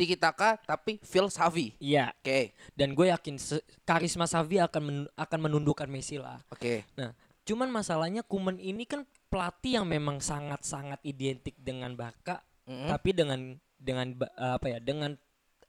Tiki Taka tapi Phil Savi. Iya. Oke Dan gue yakin karisma Xavi akan men- akan menundukkan Messi lah. oke. Nah, cuman masalahnya Kuman ini kan pelatih yang memang sangat-sangat identik dengan Barca, Mm-mm. tapi dengan dengan apa ya? Dengan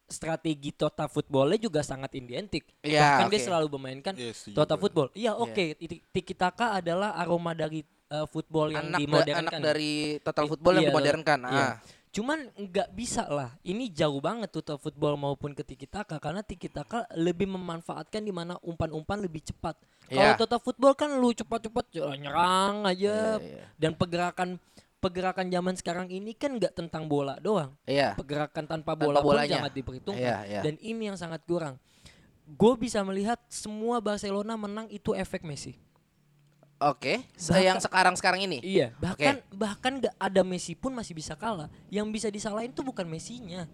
strategi total footballnya juga sangat identik. Iya, Bahkan dia oke. selalu memainkan Iya, setuju total football. Iya, oke. Tiki- Tiki taka adalah aroma dari uh, football yang Anak da- dimodernkan. anak dari total I- football yang iya, dimodernkan. iya. Ah. Cuman nggak bisa lah. Ini jauh banget total football maupun ke tiki taka karena tiki taka lebih memanfaatkan di mana umpan-umpan lebih cepat. Kalau Iya. total football kan lu cepat-cepat ya, nyerang aja Iya, iya. dan pergerakan pergerakan zaman sekarang ini kan nggak tentang bola doang. Iya. Pergerakan tanpa Tanpa bola pun bolanya. sangat diperhitungkan. Iya, iya. Dan ini yang sangat kurang. Gue bisa melihat semua Barcelona menang itu efek Messi. Oke. Bahkan- yang sekarang sekarang ini. Iya, bahkan bahkan nggak ada Messi pun masih bisa kalah. Yang bisa disalahin tuh bukan Messinya.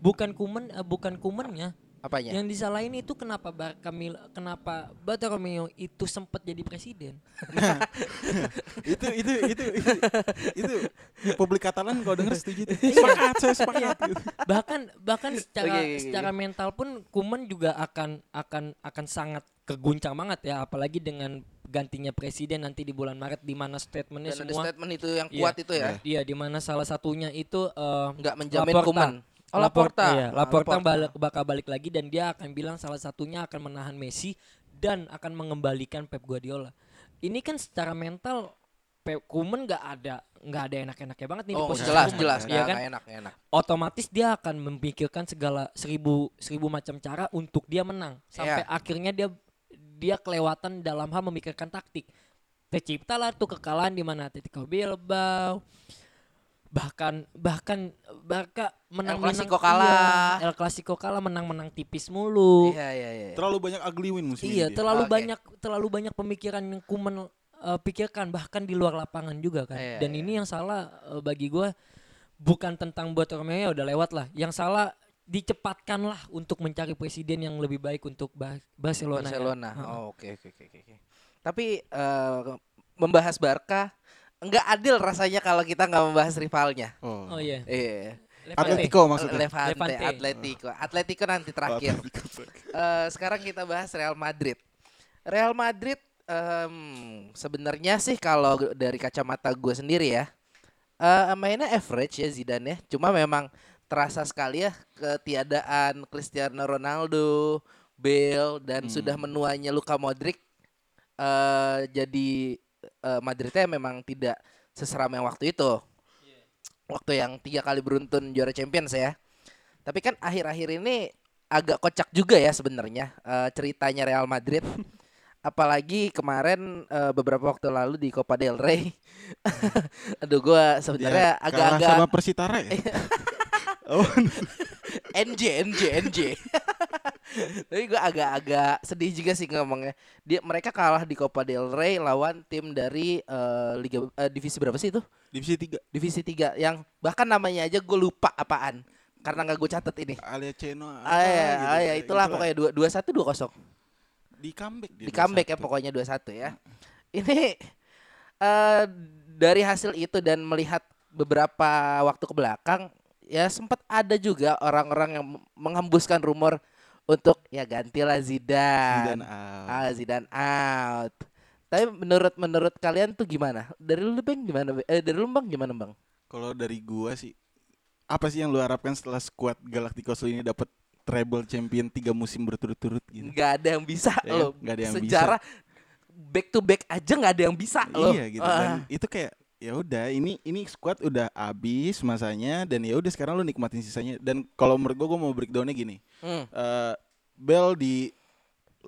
Bukan Kuman eh, bukan Kumannya. Apanya? Yang disalahin itu kenapa Barca Mil- kenapa Bartomeu itu sempat jadi presiden. itu itu itu itu itu publik Katalan kalau denger setuju tuh. sepakat saya sepakat gitu. bahkan bahkan secara Oke, oke, oke. secara mental pun Kuman juga akan akan akan sangat keguncang banget ya apalagi dengan gantinya presiden nanti di bulan Maret di mana statementnya Dan ada semua statement itu yang Iya. kuat itu ya. Iya, di mana salah satunya itu eh, Nggak menjamin Laporta. Kuman. Oh, Laporta, Laporta. iya, Ah, Laporta Laporta. balik, bakal balik lagi dan dia akan bilang salah satunya akan menahan Messi dan akan mengembalikan Pep Guardiola. Ini kan secara mental Pep Kuman nggak ada nggak ada enak-enaknya banget nih di Oh posisi jelas Koeman, jelas iya nggak kan? enak enak. Otomatis dia akan memikirkan segala seribu seribu macam cara untuk dia menang sampai Iya. akhirnya dia dia kelewatan dalam hal memikirkan taktik. Terciptalah tuh kekalahan di mana Atletico Bilbao bahkan bahkan Barca menang Clasico kalah. El Clasico kalah menang-menang tipis mulu. Iya iya iya. Terlalu banyak ugly win musim Iya, ini. dia. terlalu Oke. banyak terlalu banyak pemikiran yang Kuman eh, pikirkan bahkan di luar lapangan juga kan. Iya, Dan iya. ini yang salah eh, bagi gua bukan tentang buat ya udah lewat lah. Yang salah dicepatkanlah untuk mencari presiden yang lebih baik untuk Ba- Barcelona. ya. Barcelona. Oh, oke oke oke oke. Tapi eh, membahas Barca nggak adil rasanya kalau kita nggak membahas rivalnya. Oh. Oh iya. Iya. Levante. Atletico maksudnya. Levante, Levante. Atletico. Atletico nanti terakhir. Eh, sekarang kita bahas Real Madrid. Real Madrid em, sebenarnya sih kalau dari kacamata gue sendiri ya, eh, mainnya average ya Zidane ya. Cuma memang terasa sekali ya ketiadaan Cristiano Ronaldo, Bale dan sudah menuanya Luka Modric eh jadi eh, Madridnya memang tidak seseram yang waktu itu. Waktu yang tiga kali beruntun juara Champions ya. Tapi kan akhir-akhir ini agak kocak juga ya sebenarnya eh, ceritanya Real Madrid. Apalagi kemarin eh, beberapa waktu lalu di Copa del Rey. Aduh gua sebenarnya agak-agak sama Persitara ya. oh, NJ NJ NJ. Tapi gue agak-agak sedih juga sih ngomongnya. Dia mereka kalah di Copa del Rey lawan tim dari eh, liga eh, divisi berapa sih itu? divisi 3 Divisi 3 yang bahkan namanya aja gue lupa apaan. Karena nggak gue catat ini. Alia Ceno Ah ya, gitu. ah, ya itulah pokoknya dua dua satu dua kosong. di comeback dia Di comeback ya 2-1. pokoknya dua satu ya. Ini eh dari hasil itu dan melihat beberapa waktu ke belakang ya sempat ada juga orang-orang yang menghembuskan rumor untuk ya gantilah Zidane. Zidane out. Ah, Zidane out. Tapi menurut menurut kalian tuh gimana? Dari lu Bang gimana? Eh dari lu Bang gimana Bang? Kalau dari gua sih apa sih yang lu harapkan setelah skuad Galacticos ini dapat treble champion tiga musim berturut-turut gitu? Nggak ada yang bisa Ya, loh. nggak ada yang bisa. Sejarah back to back aja nggak ada yang bisa loh. Iya gitu dan Ah. itu kayak ya udah ini ini squad udah habis masanya dan ya udah sekarang lu nikmatin sisanya dan kalau menurut gua gua mau breakdownnya gini Hmm. eh Bell di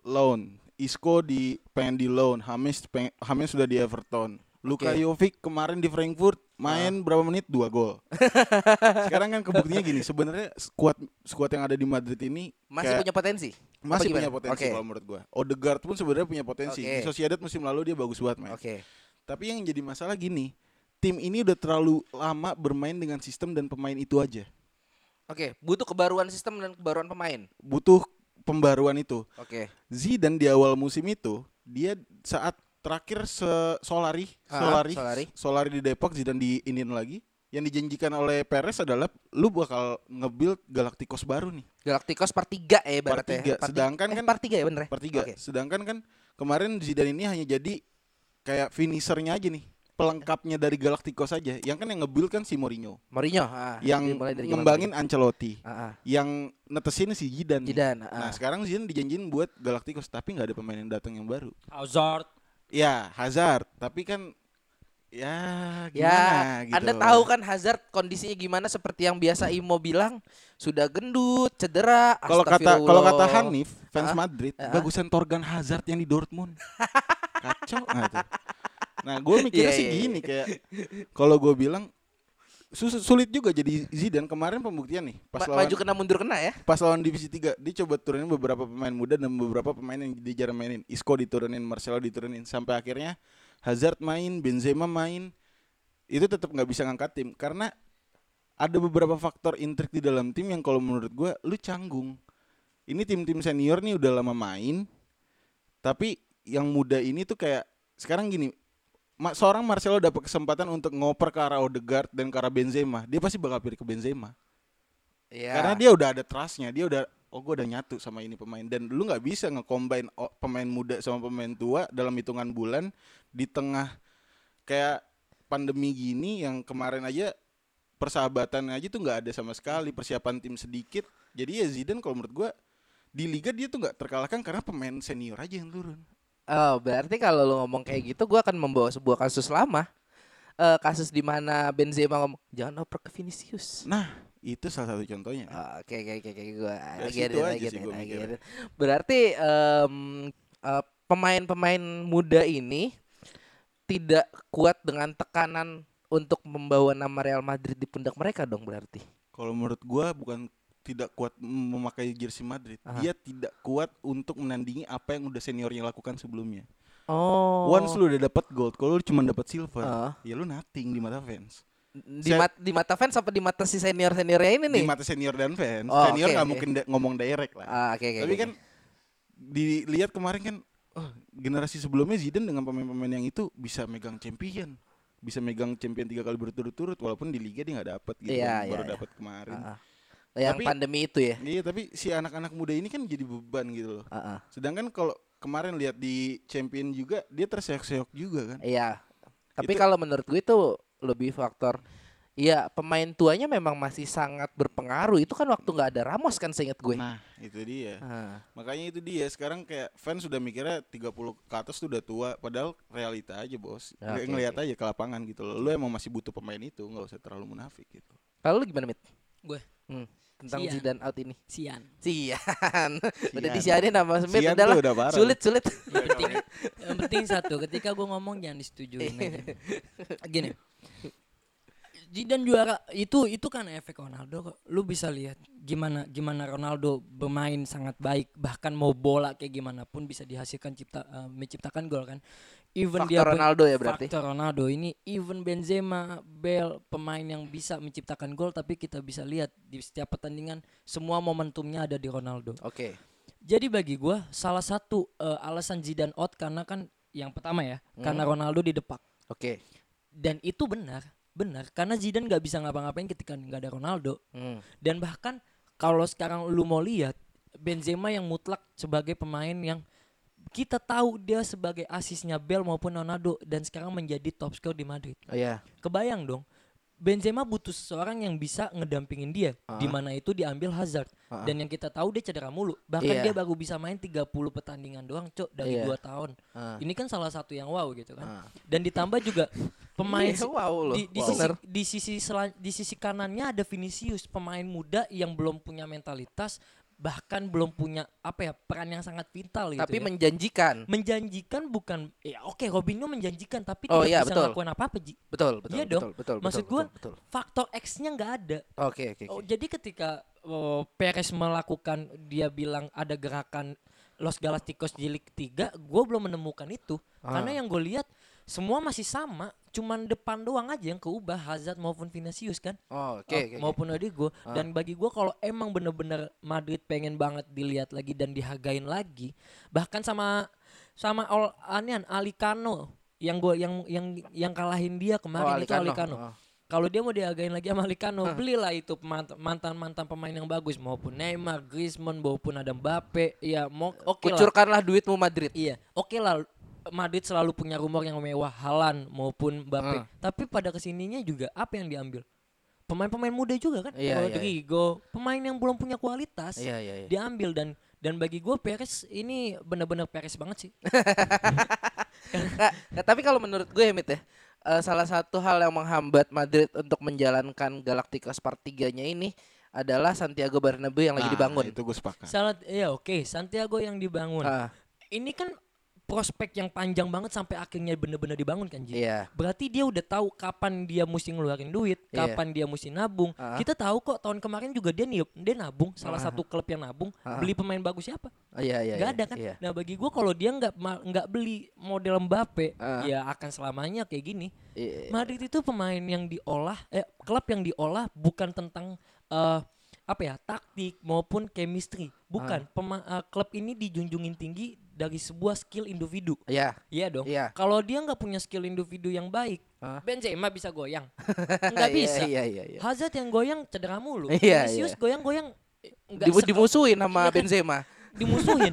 loan Isco di pengen di loan Hamis pengen, Hamis sudah di Everton Luka Oke. Jovic kemarin di Frankfurt main berapa menit dua gol sekarang kan kebuktinya gini sebenarnya squad squad yang ada di Madrid ini Masih kayak- punya potensi. Masih punya potensi Oke. kalau menurut gua Odegaard pun sebenarnya punya potensi Oke. di Sociedad musim lalu dia bagus banget main Oke. Tapi yang jadi masalah gini, tim ini udah terlalu lama bermain dengan sistem dan pemain itu aja. Oke, butuh kebaruan sistem dan kebaruan pemain. Butuh pembaruan itu. Oke. Zidane di awal musim itu, dia saat terakhir se Solari, Ah, Solari, Solari. Solari di Depok, Zidane di Indian lagi. Yang dijanjikan oleh Perez adalah lu bakal nge-build Galacticos baru nih. Galacticos part 3 ya Part ibaratnya. tiga. Sedangkan eh, kan- part 3 ya bener ya? Per tiga. Oke. Sedangkan kan kemarin Zidane ini hanya jadi kayak finishernya aja nih. Pelengkapnya dari Galacticos aja. Yang kan yang nge-build kan si Mourinho. Mourinho, ah, yang dari zaman ngembangin Ancelotti, Mourinho. Ah, ah. yang netesin si Zidane. Zidane, Nah ah. sekarang Zidane dijanjin buat Galacticos tapi nggak ada pemain yang datang yang baru. Hazard. Ya Hazard, tapi kan ya Ya, gimana gitu. Anda tahu kan Hazard kondisinya gimana seperti yang biasa Imo bilang, sudah gendut, cedera, Kalau kata kalau kata. Hanif fans Ah, Madrid, ah. bagusan Torgan Hazard yang di Dortmund. Kacau nggak tuh? Nah gue mikirnya Iya, sih iya, iya. gini kayak kalau gue bilang sulit juga jadi Zidane kemarin pembuktian nih pas Ma- lawan maju kena mundur kena ya. pas lawan divisi 3 dia coba turunin beberapa pemain muda dan beberapa pemain yang dia jarang mainin Isco diturunin Marcelo diturunin sampai akhirnya Hazard main Benzema main itu tetap nggak bisa ngangkat tim karena ada beberapa faktor intrik di dalam tim yang kalau menurut gua lu canggung ini tim-tim senior nih udah lama main tapi yang muda ini tuh kayak sekarang gini seorang Marcelo dapat kesempatan untuk ngoper ke arah Odegaard dan ke arah Benzema dia pasti bakal pilih ke Benzema. Iya. karena dia udah ada trustnya, dia udah oh gue udah nyatu sama ini pemain. Dan lu nggak bisa nge-combine o- pemain muda sama pemain tua dalam hitungan bulan di tengah kayak pandemi gini yang kemarin aja persahabatan aja tuh nggak ada sama sekali persiapan tim sedikit. Jadi ya Zidane kalau menurut gua di liga dia tuh nggak terkalahkan karena pemain senior aja yang turun Oh, berarti kalau lu ngomong kayak gitu gua akan membawa sebuah kasus lama. Eh kasus di mana Benzema ngomong jangan oper ke Vinicius. nah itu salah satu contohnya Oh, Oke oke oke oke gua Dari lagi. Berarti em, eh, pemain-pemain muda ini tidak kuat dengan tekanan untuk membawa nama Real Madrid di pundak mereka dong berarti. Kalau menurut gua bukan tidak kuat mem- memakai jersey Madrid. Aha. Dia tidak kuat untuk menandingi apa yang udah seniornya lakukan sebelumnya. Oh. Once lu udah dapat gold, kalau lu cuma dapat silver, Ah. ya lu nothing di mata fans. di, mat- di mata fans apa di mata si senior seniornya ini nih? Di mata senior dan fans. Oh, senior nggak oke. mungkin da- ngomong direct lah. Ah, oke oke. Tapi oke. kan dilihat kemarin kan oh, generasi sebelumnya Zidane dengan pemain-pemain yang itu bisa megang champion. bisa megang champion tiga kali berturut-turut walaupun di liga dia nggak dapat gitu Iya, kan, iya, baru iya. dapat kemarin ah. Yang Tapi- pandemi itu ya. iya tapi si anak-anak muda ini kan jadi beban gitu loh. Ah, ah. sedangkan kalau kemarin lihat di champion juga dia terseok-seok juga kan? Iya. Tapi Itu- kalau menurut gue itu lebih faktor Iya pemain tuanya memang masih sangat berpengaruh. Itu kan waktu nggak ada Ramos kan seingat gue. Nah itu dia. Makanya itu dia. Sekarang kayak fans sudah mikirnya 30 ke atas tuh udah tua padahal realita aja bos. Ya, Kayak oke, ngelihat aja ke lapangan gitu loh. Lu emang masih butuh pemain itu nggak usah terlalu munafik gitu. Kalau lu gimana Mit? Gue? Hmm, Tentang Sian. Zidane out ini Sian. Sian Udah Sian. disianin sama Smith Sian udah tuh lah udah Sulit sulit Yang penting, yang penting satu, ketika gue ngomong jangan disetujuin aja. Gini. Zidane juara itu itu kan efek Ronaldo kok. Lu bisa lihat gimana gimana Ronaldo bermain sangat baik bahkan mau bola kayak gimana pun bisa dihasilkan cipta eh, menciptakan gol kan. Even Faktor dia Ronaldo ya berarti? Faktor Ronaldo ini even Benzema, Bale pemain yang bisa menciptakan gol tapi kita bisa lihat di setiap pertandingan semua momentumnya ada di Ronaldo. Oke Jadi bagi gua salah satu eh, alasan Zidane out karena kan yang pertama ya, karena Hmm. Ronaldo di depak. Oke Dan itu benar, benar karena Zidane nggak bisa ngapa-ngapain ketika nggak ada Ronaldo. Hmm. Dan bahkan kalau sekarang lu mau lihat Benzema yang mutlak sebagai pemain yang kita tahu dia sebagai asisnya Bell maupun Ronaldo dan sekarang menjadi top skor di Madrid. Oh iya Kebayang dong. Benzema butuh seseorang yang bisa ngedampingin dia Ah. di mana itu diambil Hazard Ah. dan yang kita tahu dia cedera mulu bahkan Iya. dia baru bisa main 30 pertandingan doang cok dari Iya. dua tahun Ah. ini kan salah satu yang wow gitu kan Ah. dan ditambah juga pemain Iya, wow loh. di, di Wow. sisi di sisi sela- di sisi kanannya ada Vinicius pemain muda yang belum punya mentalitas bahkan belum punya apa ya peran yang sangat vital gitu Tapi ya. menjanjikan menjanjikan bukan ya oke Robinho menjanjikan tapi Oh, tidak iya, bisa betul. ngelakuin apa-apa Ji Betul betul Iya betul, dong. betul, Maksud betul, gua, betul, betul. faktor X-nya nggak ada Oke oke Oh, oke. jadi ketika oh, Perez melakukan dia bilang ada gerakan Los Galacticos jilid 3, gue belum menemukan itu. Ah. Karena yang gue lihat semua masih sama, cuman depan doang aja yang keubah Hazard maupun Vinicius kan. Oh, oke Oh, oke. oke. maupun Rodrigo Ah. dan bagi gue kalau emang bener-bener Madrid pengen banget dilihat lagi dan dihargain lagi bahkan sama sama Ol Anian Alicano yang gue yang yang yang kalahin dia kemarin itu Alicano Oh. kalau dia mau dihargain lagi sama Alicano belilah itu mantan mantan pemain yang bagus maupun Neymar Griezmann maupun ada Mbappe ya mau oke lah Kucurkanlah duitmu Madrid. iya oke lah Madrid selalu punya rumor yang mewah Halan maupun Mbappe. Ah. tapi pada ke sininya juga apa yang diambil? Pemain-pemain muda juga kan? Iya, iya, Rodrigo pemain yang belum punya kualitas Iya iya iya. diambil. Dan dan bagi gue Perez ini benar-benar Perez banget sih. Nggak, tapi kalau menurut gue ya Mit ya, eh, salah satu hal yang menghambat Madrid untuk menjalankan Galacticos Part 3-nya ini adalah Santiago Bernabeu yang lagi Nah, dibangun. itu gue sepakat. Salah ya oke. Santiago yang dibangun. Ah, ini kan prospek yang panjang banget sampai akhirnya bener-bener dibangun kan Ji. iya. Berarti dia udah tahu kapan dia mesti ngeluarin duit, Iya. kapan dia mesti nabung. Ah. Kita tahu kok tahun kemarin juga dia niup, dia nabung. Salah Ah. satu klub yang nabung, Ah. beli pemain bagus siapa? Oh, iya iya. Gak iya, ada kan? Iya. Nah bagi gua kalau dia nggak nggak beli model Mbappe, Ah. ya akan selamanya kayak gini. Iya. Madrid itu pemain yang diolah, eh klub yang diolah bukan tentang eh, apa ya taktik maupun chemistry, bukan. Ah. Pema- eh, klub ini dijunjungin tinggi dari sebuah skill individu. Iya. Iya dong. Iya. Kalau dia nggak punya skill individu yang baik, Hah? Benzema bisa goyang. Nggak Iya, bisa. Iya iya iya. Hazard yang goyang cedera mulu. Iya, Vinicius iya. goyang-goyang eh, sekal- dimusuhin sama Iya kan? Benzema. dimusuhin.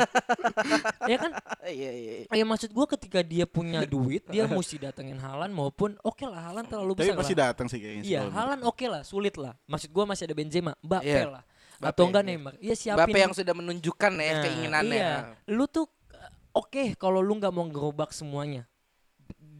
ya kan? Iya iya. iya. Ya maksud gua ketika dia punya duit, dia mesti datengin Halan maupun oke lah Halan terlalu tapi besar pasti lah. datang sih kayaknya sih Iya, Halan oke lah, sulit lah. Maksud gua masih ada Benzema, Mbappe Iya. lah. Mbappe, Atau enggak iya. Neymar. Iya siapin. Yang sudah menunjukkan ya Nah, keinginannya. Iya. Lu tuh oke kalau lu nggak mau gerobak semuanya.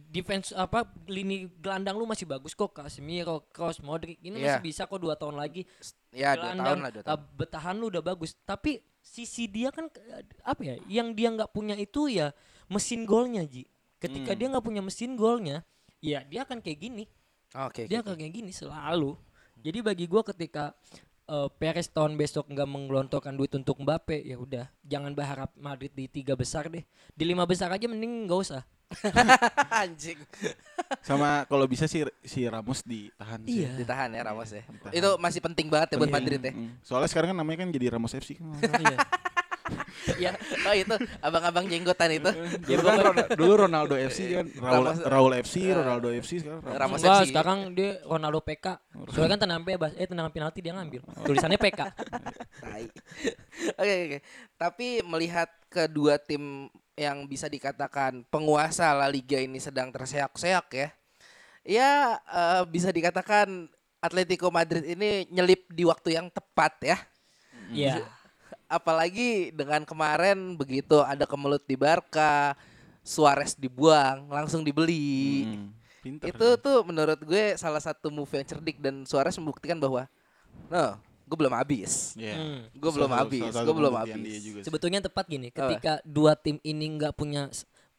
Defense apa lini gelandang lu masih bagus kok Casemiro, Kroos, Modric ini Iya. masih bisa kok dua tahun lagi. Ya dua tahun lah dua tahun. uh, bertahan lu udah bagus. Tapi sisi dia kan uh, apa ya? Yang dia nggak punya itu ya mesin golnya Ji. Ketika Hmm. dia nggak punya mesin golnya, ya dia akan kayak gini. Oke. Dia oke, akan kayak gini selalu. Jadi bagi gua ketika uh, Perez tahun besok nggak menggelontorkan duit untuk Mbappe, ya udah jangan berharap Madrid di tiga besar deh. Di lima besar aja mending nggak usah. Anjing. sama kalau bisa sih si Ramos ditahan sih Iya. Ditahan ya Ramos ya. Ditahan. Itu masih penting banget ya buat Iya. Madrid ya. Mm. soalnya sekarang kan namanya kan jadi Ramos FC kan Iya. ya Oh itu abang-abang jenggotan itu. Dulu kan Ron- dulu Ronaldo FC kan, Raul, Ramos- Raul FC, Ronaldo FC sekarang Ramos. FC. sekarang dia Ronaldo PK. Soalnya kan tendangan bebas, eh tendangan penalti dia ngambil. Tulisannya PK. Tai. Oke oke. Tapi melihat kedua tim yang bisa dikatakan penguasa La Liga ini sedang terseok-seok ya. Ya eh, bisa dikatakan Atletico Madrid ini nyelip di waktu yang tepat ya. Iya. Apalagi dengan kemarin begitu ada kemelut di Barca, Suarez dibuang, langsung dibeli. Hmm, pinter. Itu tuh menurut gue salah satu move yang cerdik dan Suarez membuktikan bahwa no, gue belum habis. Iya. Hmm. Gue belum habis, gue belum habis. Sebetulnya tepat gini, ketika dua tim ini nggak punya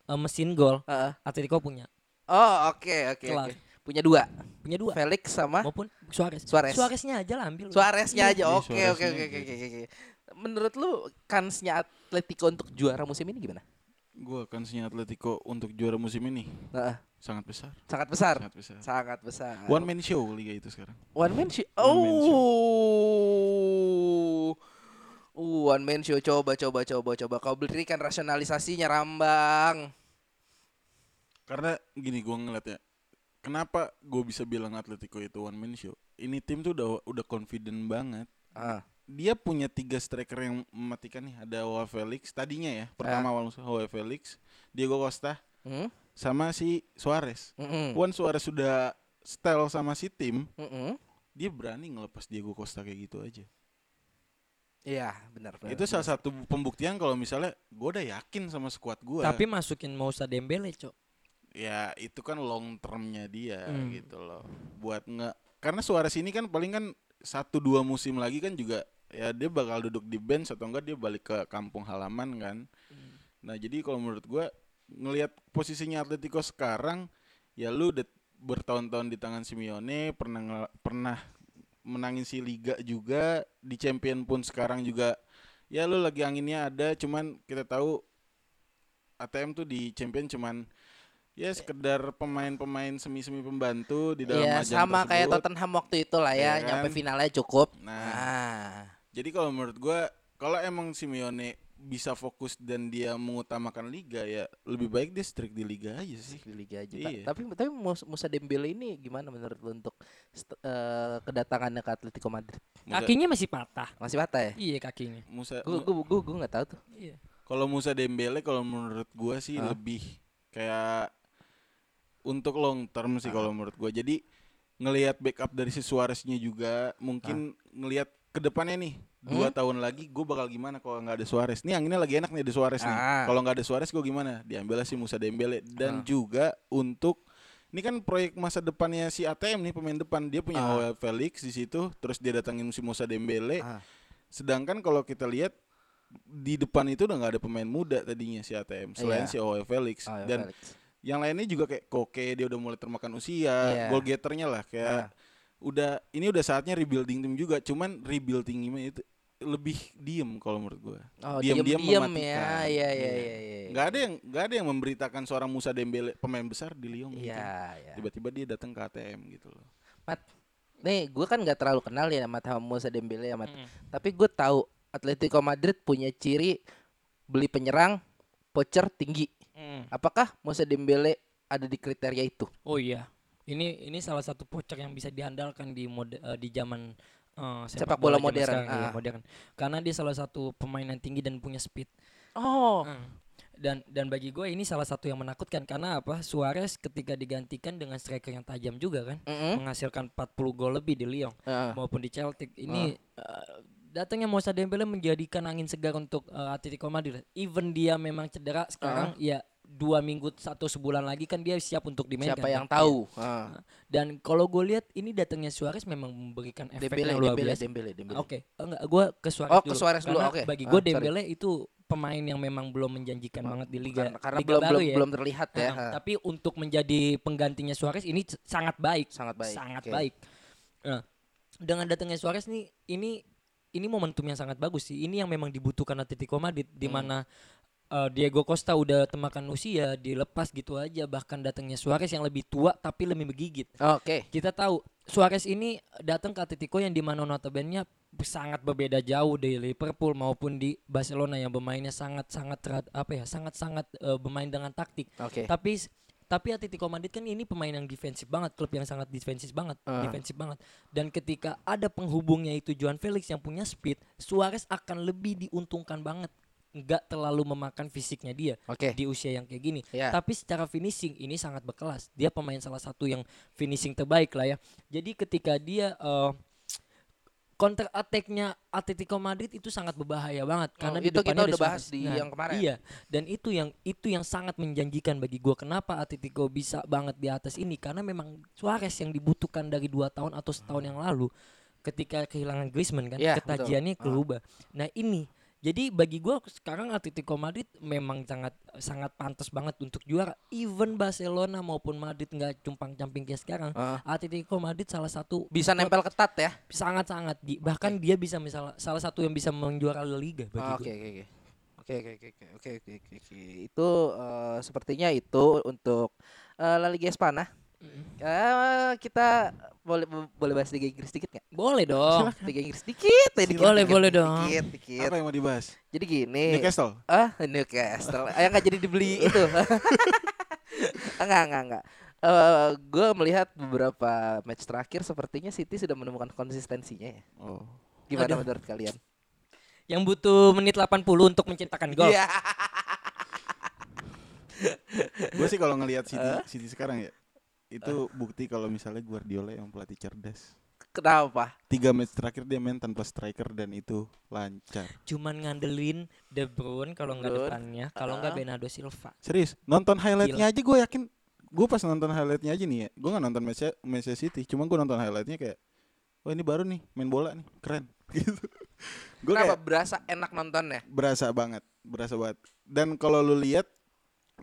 eh, mesin gol, Heeh. Atletico punya. Oh oke oke Kelar. oke. Punya dua, Punya dua. Felix sama Maupun Suarez. Suarez. Suareznya aja lah ambil. Suareznya aja. Iya, Oke oke oke oke oke. Menurut lu kansnya Atletico untuk juara musim ini gimana? Gua kansnya Atletico untuk juara musim ini Heeh, sangat besar. sangat besar. Sangat besar. Sangat besar. One man show liga itu sekarang. One man show. One man show. Oh. Uh, one man show coba coba coba coba kau berikan rasionalisasinya Rambang. Karena gini gua ngeliat ya. Kenapa gue bisa bilang Atletico itu one man show? Ini tim tuh udah udah confident banget. Ah. Dia punya tiga striker yang mematikan nih. Ada Joao Felix tadinya ya. Pertama awal musim Joao Felix, Diego Costa, Hmm? sama si Suarez. Once Suarez sudah style sama si tim, Mm-mm. dia berani ngelepas Diego Costa kayak gitu aja. Iya, benar benar. itu salah satu pembuktian kalau misalnya gue udah yakin sama skuad gue. Tapi masukin Moussa Dembele, Cok. ya itu kan long termnya dia Hmm. gitu loh. Buat nggak karena Suarez ini kan paling kan satu dua musim lagi kan juga ya dia bakal duduk di bench atau enggak dia balik ke kampung halaman kan. Nah jadi kalau menurut gue ngelihat posisinya Atletico sekarang ya lu udah bertahun-tahun di tangan Simeone pernah pernah menangin si liga juga di champion pun sekarang juga ya lu lagi anginnya ada cuman kita tahu ATM tuh di champion cuman ya sekedar pemain-pemain semi-semi pembantu di dalam ajang sama kayak tersebut. Tottenham waktu itu lah ya, Iya kan? nyampe finalnya cukup. Nah. Ah. Jadi kalau menurut gua kalau emang Simeone bisa fokus dan dia mengutamakan liga ya lebih baik dia strict di liga aja sih. di liga aja. Iya. Tapi tapi Mus- Musa Dembele ini gimana menurut lu untuk st- eh, kedatangannya ke Atletico Madrid? Musa, Kakinya masih patah. Masih patah ya? Iya kakinya. Musa, Gue gue gue gue nggak tahu tuh. Iya. kalau Musa Dembele kalau menurut gua sih Hah? lebih kayak untuk long term sih kalau menurut gua. Jadi ngelihat backup dari si Suareznya juga mungkin ngelihat ke depannya nih dua tahun lagi gue bakal gimana kalau nggak ada Suarez nih anginnya lagi enak nih ada Suarez nih Ah. kalau nggak ada Suarez gue gimana diambil si Musa Dembele dan Ah. juga untuk ini kan proyek masa depannya si ATM nih pemain depan dia punya Ah. Felix di situ terus dia datangin si Musa Dembele Ah. sedangkan kalau kita lihat di depan itu udah nggak ada pemain muda tadinya si ATM selain Iya. si Joao Felix Oh, dan Felix. yang lainnya juga kayak Koke dia udah mulai termakan usia Iya. goal getternya lah kayak Ah. Udah ini udah saatnya rebuilding tim juga cuman rebuilding ini itu lebih diem kalau menurut gua Oh, diam-diam diem-diem mematikan. ya. Iya iya iya iya. nggak ada yang nggak ada yang memberitakan seorang Musa Dembele pemain besar di Lyon gitu. Iya, iya. tiba-tiba dia datang ke ATM gitu loh Mat, nih gue kan nggak terlalu kenal ya sama sama Musa Dembele ya, Mat. Mm. Tapi gue tahu Atletico Madrid punya ciri beli penyerang pocher tinggi. Mm. Apakah Musa Dembele ada di kriteria itu? Oh iya. Ini ini salah satu pocak yang bisa diandalkan di mode eh, di zaman eh, Sepak bola zaman modern, sekarang, iya, ah. modern. Karena dia salah satu pemain yang tinggi dan punya speed. Oh, Hmm. Dan dan bagi gue ini salah satu yang menakutkan karena apa? Suarez ketika digantikan dengan striker yang tajam juga kan, Mm-mm. menghasilkan 40 gol lebih di Lyon Ah. maupun di Celtic. Ini eh, datangnya Moussa Dembele menjadikan angin segar untuk eh, Atletico Madrid. Even dia memang cedera sekarang ya dua minggu satu sebulan lagi kan dia siap untuk dimainkan. siapa kan? yang Iya. tahu? Ah. Dan kalau gue lihat ini datangnya Suarez memang memberikan efek Dembele, yang luar Dembele, biasa. Dembele, Dembele. Oke, enggak gue ke Suarez Oh, ke dulu. Suarez dulu, oke. Bagi Ah, gue sorry. Dembele itu pemain yang memang belum menjanjikan banget di liga Karena, karena liga belum baru belum ya. belum terlihat ya. Nah, Ah. tapi untuk menjadi penggantinya Suarez ini sangat baik. Sangat baik, Sangat oke. baik. Nah, dengan datangnya Suarez nih ini ini momentum yang sangat bagus sih. Ini yang memang dibutuhkan Atletico Madrid di Hmm. mana eh, Diego Costa udah temakan usia, dilepas gitu aja bahkan datangnya Suarez yang lebih tua tapi lebih menggigit. Oke. Kita tahu Suarez ini datang ke Atletico yang di mana notabene sangat berbeda jauh dari Liverpool maupun di Barcelona yang bermainnya sangat sangat terat- apa ya sangat sangat eh, bermain dengan taktik. Oke. Tapi tapi Atletico Madrid kan ini pemain yang defensif banget, klub yang sangat defensif banget, Ah. defensif banget. Dan ketika ada penghubungnya itu Joan Felix yang punya speed, Suarez akan lebih diuntungkan banget. Nggak terlalu memakan fisiknya dia Oke. di usia yang kayak gini. Ya. Tapi secara finishing ini sangat berkelas. Dia pemain salah satu yang finishing terbaik lah ya. Jadi ketika dia eh, counter attack-nya Atletico Madrid itu sangat berbahaya banget karena di Oh, itu kita depannya ada udah bahas di Nah, yang kemarin. Iya, dan itu yang itu yang sangat menjanjikan bagi gua kenapa Atletico bisa banget di atas ini karena memang Suarez yang dibutuhkan dari dua tahun atau setahun yang lalu ketika kehilangan Griezmann kan Iya, ketajiannya betul. kerubah. Nah, ini jadi bagi gua sekarang Atletico Madrid memang sangat sangat pantas banget untuk juara. Even Barcelona maupun Madrid nggak cumpang camping kayak sekarang. Ah. Atletico Madrid salah satu Bisa nempel ketat ya. sangat-sangat di- bahkan dia bisa misalnya salah satu yang bisa menjuara La Liga bagi Ah. Oke oke oke. Oke oke oke oke oke oke. Itu eh, sepertinya itu untuk eh, La Liga Espana. Eh, kita boleh boleh bahas Liga Inggris dikit nggak? Boleh dong. Liga Inggris dikit, ya, dikit, Boleh, dikit, boleh dikit, dong. Dikit, dikit. Apa yang mau dibahas? Jadi gini. Newcastle. Ah, Newcastle. Yang nggak jadi dibeli itu. enggak, enggak, enggak. Eh, gue melihat beberapa match terakhir sepertinya City sudah menemukan konsistensinya ya. Oh. Gimana Aduh. menurut kalian? Yang butuh menit 80 untuk menciptakan gol. Iya. Gue sih kalau ngelihat City, City sekarang ya, itu bukti kalau misalnya Guardiola yang pelatih cerdas. Kenapa? Tiga match terakhir dia main tanpa striker dan itu lancar. Cuman ngandelin De Bruyne kalau nggak depannya, kalau nggak Ah. Bernardo Silva. Serius, nonton highlightnya aja gue yakin. Gue pas nonton highlightnya aja nih ya, gue nggak nonton match match City, cuma gue nonton highlightnya kayak, wah ini baru nih main bola nih, keren. gitu. Gue Kenapa kayak berasa enak nontonnya? berasa banget, berasa banget. Dan kalau lu lihat,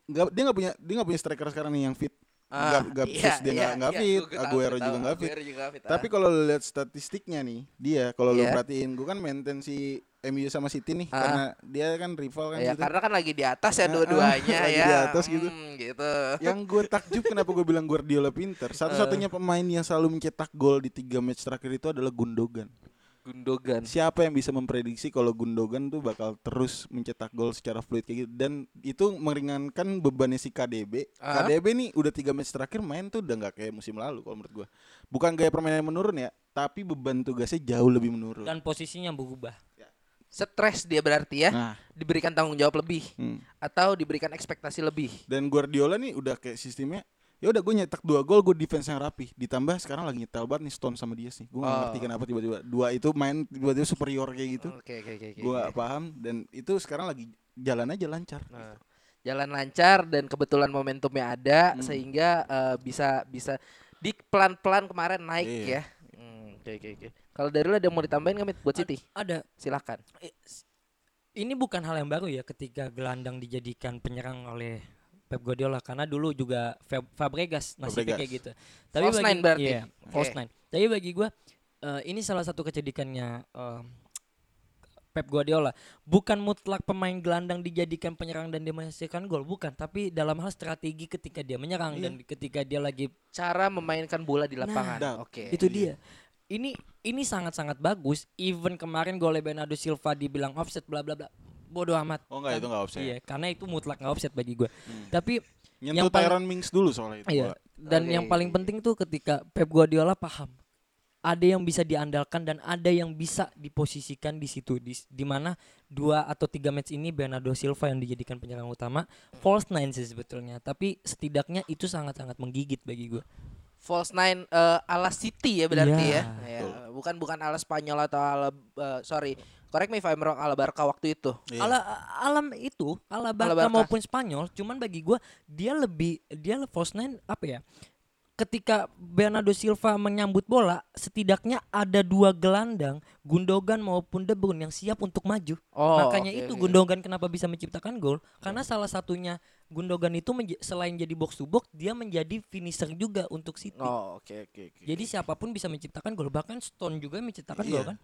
nggak dia nggak punya dia nggak punya striker sekarang nih yang fit. Nggak nggak iya, dia iya, nggak nggak iya, fit, gua tahu, Aguero juga nggak fit. Juga nggak fit. Tapi ah. kalau lu lihat statistiknya nih, dia kalau lu Iya. perhatiin, gue kan maintain si MU sama City nih, Ah. karena dia kan rival kan ya gitu. karena kan lagi di atas ya Ah, dua-duanya lagi ya. di atas gitu. Hmm, gitu. Yang gue takjub kenapa gue bilang Guardiola pinter, satu-satunya pemain yang selalu mencetak gol di tiga match terakhir itu adalah Gundogan. Gundogan. Siapa yang bisa memprediksi kalau Gundogan tuh bakal terus mencetak gol secara fluid kayak gitu dan itu meringankan bebannya si KDB. Ah. KDB nih udah tiga match terakhir main tuh udah nggak kayak musim lalu kalau menurut gua. Bukan gaya permainan menurun ya, tapi beban tugasnya jauh lebih menurun. Dan posisinya berubah. Stres dia berarti ya. Nah, Diberikan tanggung jawab lebih hmm. atau diberikan ekspektasi lebih. dan Guardiola nih udah kayak sistemnya ya udah gue nyetak dua gol gue defense yang rapi ditambah sekarang lagi nyetel banget nih Stone sama dia sih gue nggak Oh. ngerti kenapa tiba-tiba dua itu main tiba-tiba superior kayak gitu Oke oke oke. oke, gue oke. gak paham dan itu sekarang lagi jalan aja lancar Nah, jalan lancar dan kebetulan momentumnya ada Hmm. sehingga eh, bisa bisa di pelan-pelan kemarin naik Iya. ya. Hmm, Oke oke oke. Kalau dari lu ada yang mau ditambahin nggak buat City? Ada Silakan. ini bukan hal yang baru ya ketika gelandang dijadikan penyerang oleh Pep Guardiola karena dulu juga Fab- Fabregas nasibnya Fabregas. kayak gitu. False nine berarti? Iya, false Oke. nine. Tapi bagi gua eh, ini salah satu kecedikannya eh, Pep Guardiola. Bukan mutlak pemain gelandang dijadikan penyerang dan dia menghasilkan gol, bukan. Tapi dalam hal strategi ketika dia menyerang Iya. dan ketika dia lagi Cara memainkan bola di lapangan. Nah, Oke. itu dia. Ini ini sangat-sangat bagus. Even kemarin gol Bernardo Silva dibilang offset bla bla bla. Bodoh amat. Oh, enggak, itu enggak offset. Iya, karena itu mutlak nggak offset bagi gue. Tapi nyentuh Yang paling- Tyron Mings dulu soalnya itu iya, dan Oke. yang paling penting tuh ketika Pep Guardiola paham ada yang bisa diandalkan dan ada yang bisa diposisikan di situ di, di mana dua atau tiga match ini Bernardo Silva yang dijadikan penyerang utama false nine sih sebetulnya tapi setidaknya itu sangat-sangat menggigit bagi gue False nine eh, ala City ya berarti Iya. ya. Ya, Bukan bukan ala Spanyol atau ala eh, sorry. Correct me if I'm wrong ala Barca waktu itu. Iya. ala alam itu ala Barca, Barca. maupun Spanyol cuman bagi gua dia lebih dia false nine apa ya ketika Bernardo Silva menyambut bola setidaknya ada dua gelandang Gundogan maupun De Bruyne yang siap untuk maju Oh, makanya oke, itu. Gundogan kenapa bisa menciptakan gol karena salah satunya Gundogan itu selain jadi box to box dia menjadi finisher juga untuk City Oh, oke oke oke. jadi siapa pun bisa menciptakan gol bahkan Stone juga menciptakan gol Iya. kan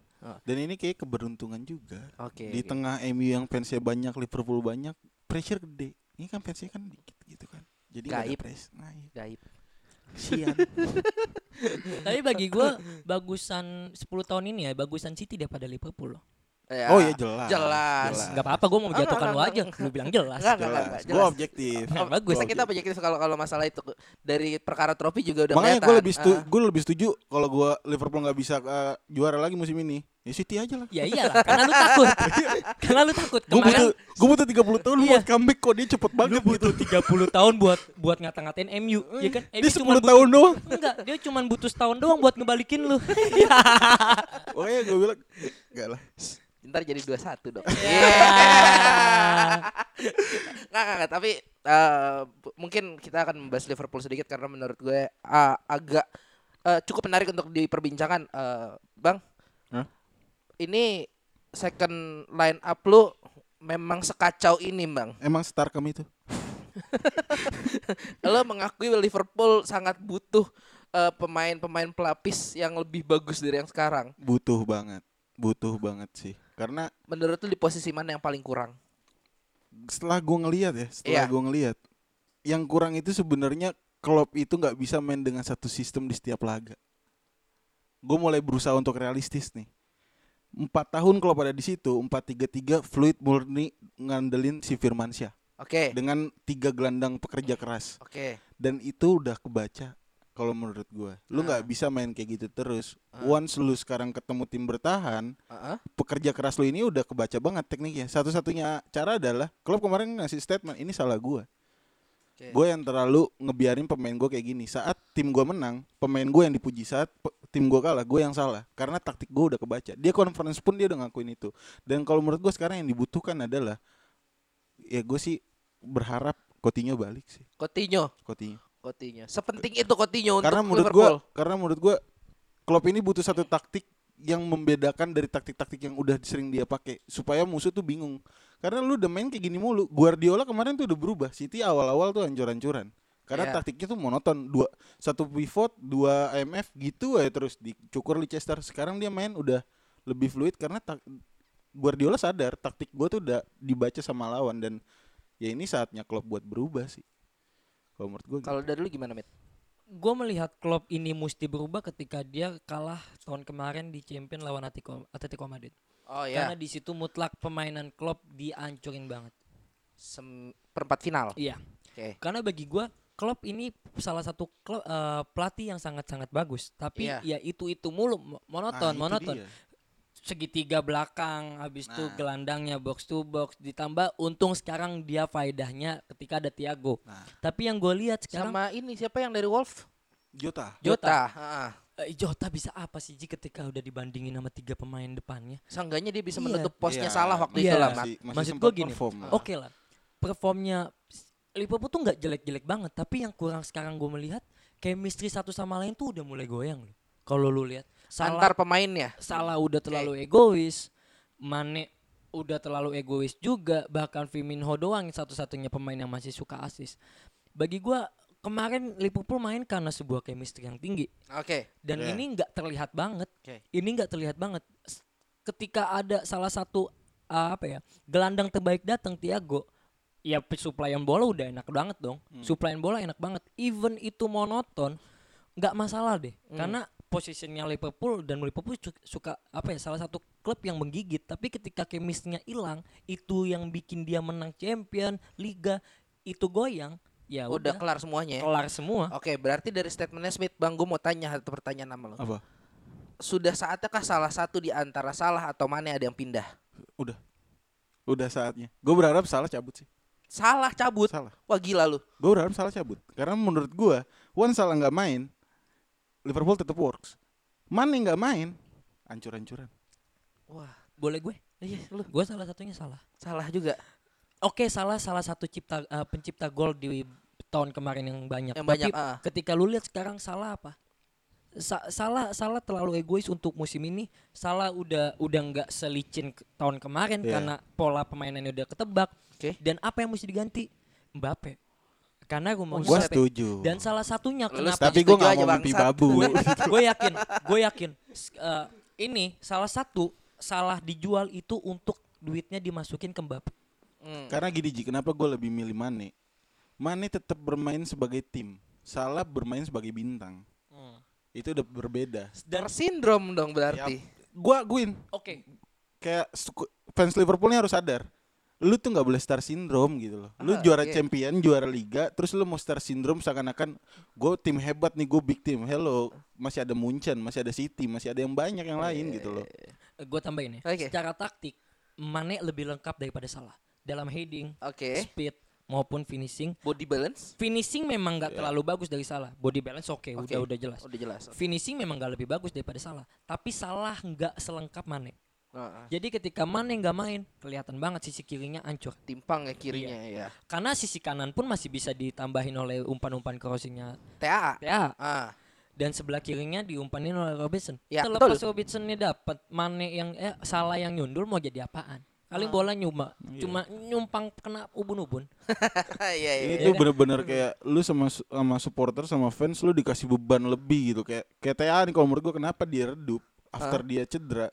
Dan ini kayak keberuntungan juga. Oke. Di oke. tengah MU yang fansnya banyak, Liverpool banyak, pressure gede. Ini kan fansnya kan dikit gitu kan. Jadi ada Gaib. press. Nah, iya. gaib. Sian. Tapi bagi gua bagusan 10 tahun ini ya bagusan City daripada Liverpool loh. Ya, Oh iya jelas. Jelas. Enggak apa-apa gua mau menjatuhkan enggak, lu aja. Lu bilang jelas. Enggak, enggak, enggak, Jelas. enggak, Gue jelas. objektif. Nah, bagus. Bisa kita objektif kalau kalau masalah itu dari perkara trofi juga udah Makanya gue lebih setuju, Ah. gue lebih setuju kalau gue Liverpool nggak bisa eh, juara lagi musim ini. Ya City aja lah. Ya iyalah, karena lu takut. karena lu takut. Gue Kemarin butuh, gue butuh 30 tahun Iya. buat comeback kok dia cepet banget lu butuh gitu. 30 tahun buat buat ngata-ngatain MU, ya kan? MU Dia cuman 10 tahun doang. Enggak, dia cuma butuh setahun doang buat ngebalikin lu. Makanya gue bilang, enggak lah. Ntar jadi 2-1 dong. Ya. Nggak, nggak, nggak, tapi eh, bu- mungkin kita akan membahas Liverpool sedikit karena menurut gue ah, agak eh, cukup menarik untuk diperbincangkan, Eh, Bang. Hah? Ini second line up lu memang sekacau ini, Bang. Emang Starcom itu? Lo mengakui Liverpool sangat butuh eh, pemain-pemain pelapis yang lebih bagus dari yang sekarang. Butuh banget. Butuh banget sih. Karena Menurut lu di posisi mana yang paling kurang? setelah gue ngelihat ya, setelah Iya. gue ngelihat, yang kurang itu sebenarnya Klopp itu nggak bisa main dengan satu sistem di setiap laga. Gue mulai berusaha untuk realistis nih. Empat tahun Klopp ada di situ, empat tiga tiga fluid murni ngandelin si Firmansyah Oke. dengan tiga gelandang pekerja keras Oke. dan itu udah kebaca kalau menurut gue. Lu nggak Ah. bisa main kayak gitu terus. Ah. Once lu sekarang ketemu tim bertahan, Heeh. pekerja keras lu ini udah kebaca banget tekniknya. Satu-satunya cara adalah klub kemarin ngasih statement ini salah gua. Oke. Gue yang terlalu ngebiarin pemain gue kayak gini. Saat tim gua menang, pemain gue yang dipuji. Saat tim gua kalah, gue yang salah. Karena taktik gue udah kebaca. Dia conference pun dia udah ngakuin itu. Dan kalau menurut gue sekarang yang dibutuhkan adalah ya gue sih berharap Coutinho balik sih. Coutinho. Coutinho. Coutinho. Sepenting itu Coutinho untuk Karena menurut Liverpool. gua karena menurut gua Klopp ini butuh satu taktik yang membedakan dari taktik-taktik yang udah sering dia pakai supaya musuh tuh bingung. Karena lu udah main kayak gini mulu. Guardiola kemarin tuh udah berubah. City awal-awal tuh hancur-hancuran. Karena Iya. taktiknya tuh monoton. Dua satu pivot, dua IMF gitu aja terus dicukur Leicester. Sekarang dia main udah lebih fluid karena tak, Guardiola sadar taktik gua tuh udah dibaca sama lawan dan ya ini saatnya Klopp buat berubah sih. Kalau menurut gua gitu. Kalau dari lu gimana, Mit? gue melihat Klopp ini mesti berubah ketika dia kalah tahun kemarin di Champion lawan Atletico, Atletico Madrid. Oh Karena di situ mutlak permainan Klopp dihancurin banget. Sem- perempat final. Iya. Oke. Karena bagi gua Klopp ini salah satu klub, eh, pelatih yang sangat-sangat bagus, tapi Iya. ya itu-itu mulu mo- monoton, Nah, itu monoton. dia. Segitiga belakang, habis itu Nah. gelandangnya box to box, ditambah untung sekarang dia faedahnya ketika ada Thiago. Nah. Tapi yang gue lihat sekarang Sama ini siapa yang dari Wolf? Jota. Jota. Heeh. eh, Jota bisa apa sih Ji ketika udah dibandingin sama tiga pemain depannya? Seenggaknya dia bisa Iya. menutup posnya Iya, salah waktu iya. itu lah, Mat. Masih, masih Maksud gua gini. Oke lah, performnya Liverpool tuh nggak jelek-jelek banget, tapi yang kurang sekarang gue melihat chemistry satu sama lain tuh udah mulai goyang loh. Kalau lu lihat, salah Antar pemainnya. salah udah terlalu egois, Mane udah terlalu egois juga, bahkan Firmino doang satu-satunya pemain yang masih suka asis. Bagi gua kemarin Liverpool main karena sebuah chemistry yang tinggi Oke. dan Iya. ini nggak terlihat banget. Oke. Ini nggak terlihat banget. Ketika ada salah satu uh, apa ya gelandang terbaik datang Thiago, ya suplaian bola udah enak banget dong. Suplaian bola enak banget. Even itu monoton, nggak masalah deh. Karena posisinya Liverpool dan Liverpool su- suka apa ya salah satu klub yang menggigit. Tapi ketika chemistry-nya hilang, itu yang bikin dia menang Champion, Liga itu goyang. Ya Udah udah, kelar semuanya ya. kelar semua. Oke, berarti dari statementnya Smith, Bang, gue mau tanya satu pertanyaan sama lo. Apa? Sudah saatnya kah salah satu di antara salah atau mana ada yang pindah? Udah. Udah saatnya. Gue berharap salah cabut sih. Salah cabut. Salah. Wah gila lu. Gue berharap salah cabut. Karena menurut gue, One salah nggak main, Liverpool tetap works. Mane nggak main, hancur-hancuran. Wah, Boleh gue? iya lu Gue salah satunya salah. salah juga. Oke, salah salah satu cipta eh, pencipta gol di tahun kemarin yang banyak. Yang Tapi banyak, ah. ketika lu lihat sekarang salah apa? Sa- salah salah terlalu egois untuk musim ini. Salah udah udah nggak selicin ke- tahun kemarin Iya. karena pola permainannya udah ketebak. Oke. Dan apa yang mesti diganti? Mbappe. Karena Gue Mbappe. setuju. Dan salah satunya kenapa? Tapi gue nggak aja, mau mimpi babu. gue yakin, gue yakin eh, ini salah satu salah dijual itu untuk duitnya dimasukin ke Mbappe. Hmm. Karena gini Ji, kenapa gue lebih milih Mane? Mane tetap bermain sebagai tim. Salah bermain sebagai bintang. Itu udah berbeda. Dan sindrom dong berarti. Gua guin Oke. kayak suku- fans Liverpool ini harus sadar. Lu tuh nggak boleh star syndrome gitu loh. Lu Ah, juara iya. champion, juara liga, terus lu mau star syndrome seakan-akan gue tim hebat nih, gue big team. Hello, masih ada Munchen, masih ada City, masih ada yang banyak yang lain gitu loh. Gue tambahin ya. Oke. Secara taktik, Mane lebih lengkap daripada Salah. Dalam heading, Oke. speed maupun finishing. Body balance. Finishing memang nggak terlalu bagus dari Salah. Body balance oke, Oke. udah udah jelas. Udah jelas. Finishing memang nggak lebih bagus daripada Salah. Tapi Salah nggak selengkap Mane. Heeh. Jadi ketika Mane nggak main, kelihatan banget sisi kirinya hancur. timpang ya kirinya ya. Karena sisi kanan pun masih bisa ditambahin oleh umpan-umpan crossingnya TA. TA. Ah. Dan sebelah kirinya diumpanin oleh Robertson. Ya, Terlepas betul. Robertsonnya dapat, Mane yang eh, salah yang nyundul mau jadi apaan? Kali Ah. bola nyuma, Iya. cuma nyumpang kena ubun-ubun. Iya iya. Ini Iya tuh bener-bener kayak lu sama sama supporter sama fans lu dikasih beban lebih gitu kayak kayak TA nih kalau menurut gua kenapa dia redup after dia cedera.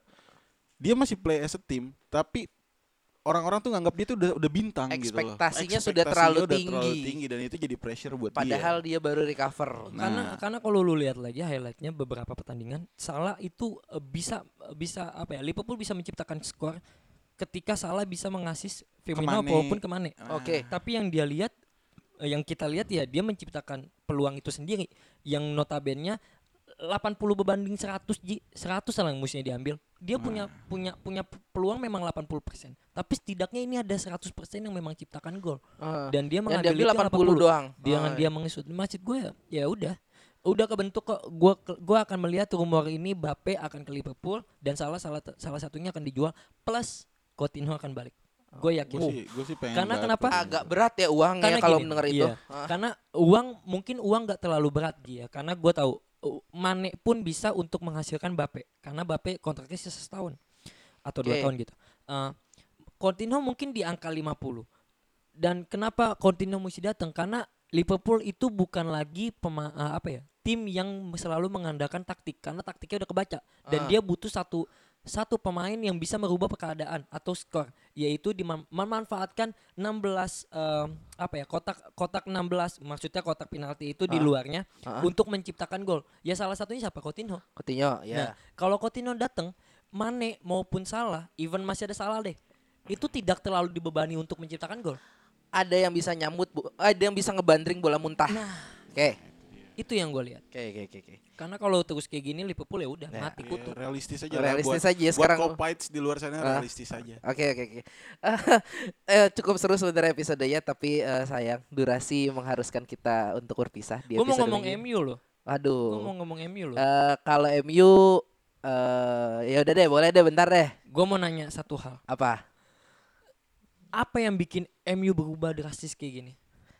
Dia masih play as a team tapi orang-orang tuh nganggap dia tuh udah udah bintang gitu loh. Ekspektasinya sudah terlalu udah terlalu tinggi. tinggi dan itu jadi pressure buat Padahal dia. dia baru recover. Nah. Karena karena kalau lu lihat lagi highlightnya beberapa pertandingan, Salah itu eh, bisa bisa apa ya? Liverpool bisa menciptakan skor ketika Salah bisa mengasis Firmino maupun ke Mane. Ah. Oke. Tapi yang dia lihat eh, yang kita lihat ya dia menciptakan peluang itu sendiri yang notabene 80 berbanding 100 ji 100 lah yang mestinya diambil. Dia punya punya punya peluang memang 80%. Tapi setidaknya ini ada 100% yang memang ciptakan gol. Ah. Dan dia mengambil diambil itu 80 doang. Dia Ah, dia mengisut. Maksud gue ya, ya udah. Udah kebentuk kok gua gua akan melihat rumor ini Bape akan ke Liverpool dan salah salah salah satunya akan dijual plus Coutinho akan balik. Gue yakin. Gue sih, gue sih pengen Karena kenapa? agak berat ya uangnya kalau gini, mendengar itu. iya. Ah. Karena uang mungkin uang nggak terlalu berat Gi, ya. Karena gue tahu uh, Mane pun bisa untuk menghasilkan Bape. Karena Bape kontraknya sisa setahun atau dua tahun gitu. Uh, Coutinho mungkin di angka 50. Dan kenapa Coutinho mesti datang? Karena Liverpool itu bukan lagi pema, uh, apa ya? Tim yang selalu mengandalkan taktik karena taktiknya udah kebaca dan Ah. dia butuh satu satu pemain yang bisa merubah keadaan atau skor yaitu memanfaatkan 16 em, apa ya kotak kotak 16 maksudnya kotak penalti itu di Ah. luarnya Ah. untuk menciptakan gol ya salah satunya siapa Coutinho Coutinho nah ya. kalau Coutinho datang Mane maupun Salah even masih ada Salah deh itu tidak terlalu dibebani untuk menciptakan gol Ada yang bisa nyambut, bu- ada yang bisa ngebandring bola muntah. Nah. Oke. Itu yang gue lihat Oke oke oke, oke. karena kalau terus kayak gini Liverpool ya udah Ya, mati Ya, kutu realistis aja Realistis lah. aja ya buat, sekarang. Buat Copites di luar sana Ah. realistis aja. Oke oke oke. eh, cukup seru sebenarnya episodenya tapi eh, sayang durasi mengharuskan kita untuk berpisah di gue mau ngomong ini. MU loh Aduh. gue mau ngomong MU loh Eh, kalau MU eh ya udah deh, boleh deh bentar deh. gue mau nanya satu hal Apa? apa yang bikin MU berubah drastis kayak gini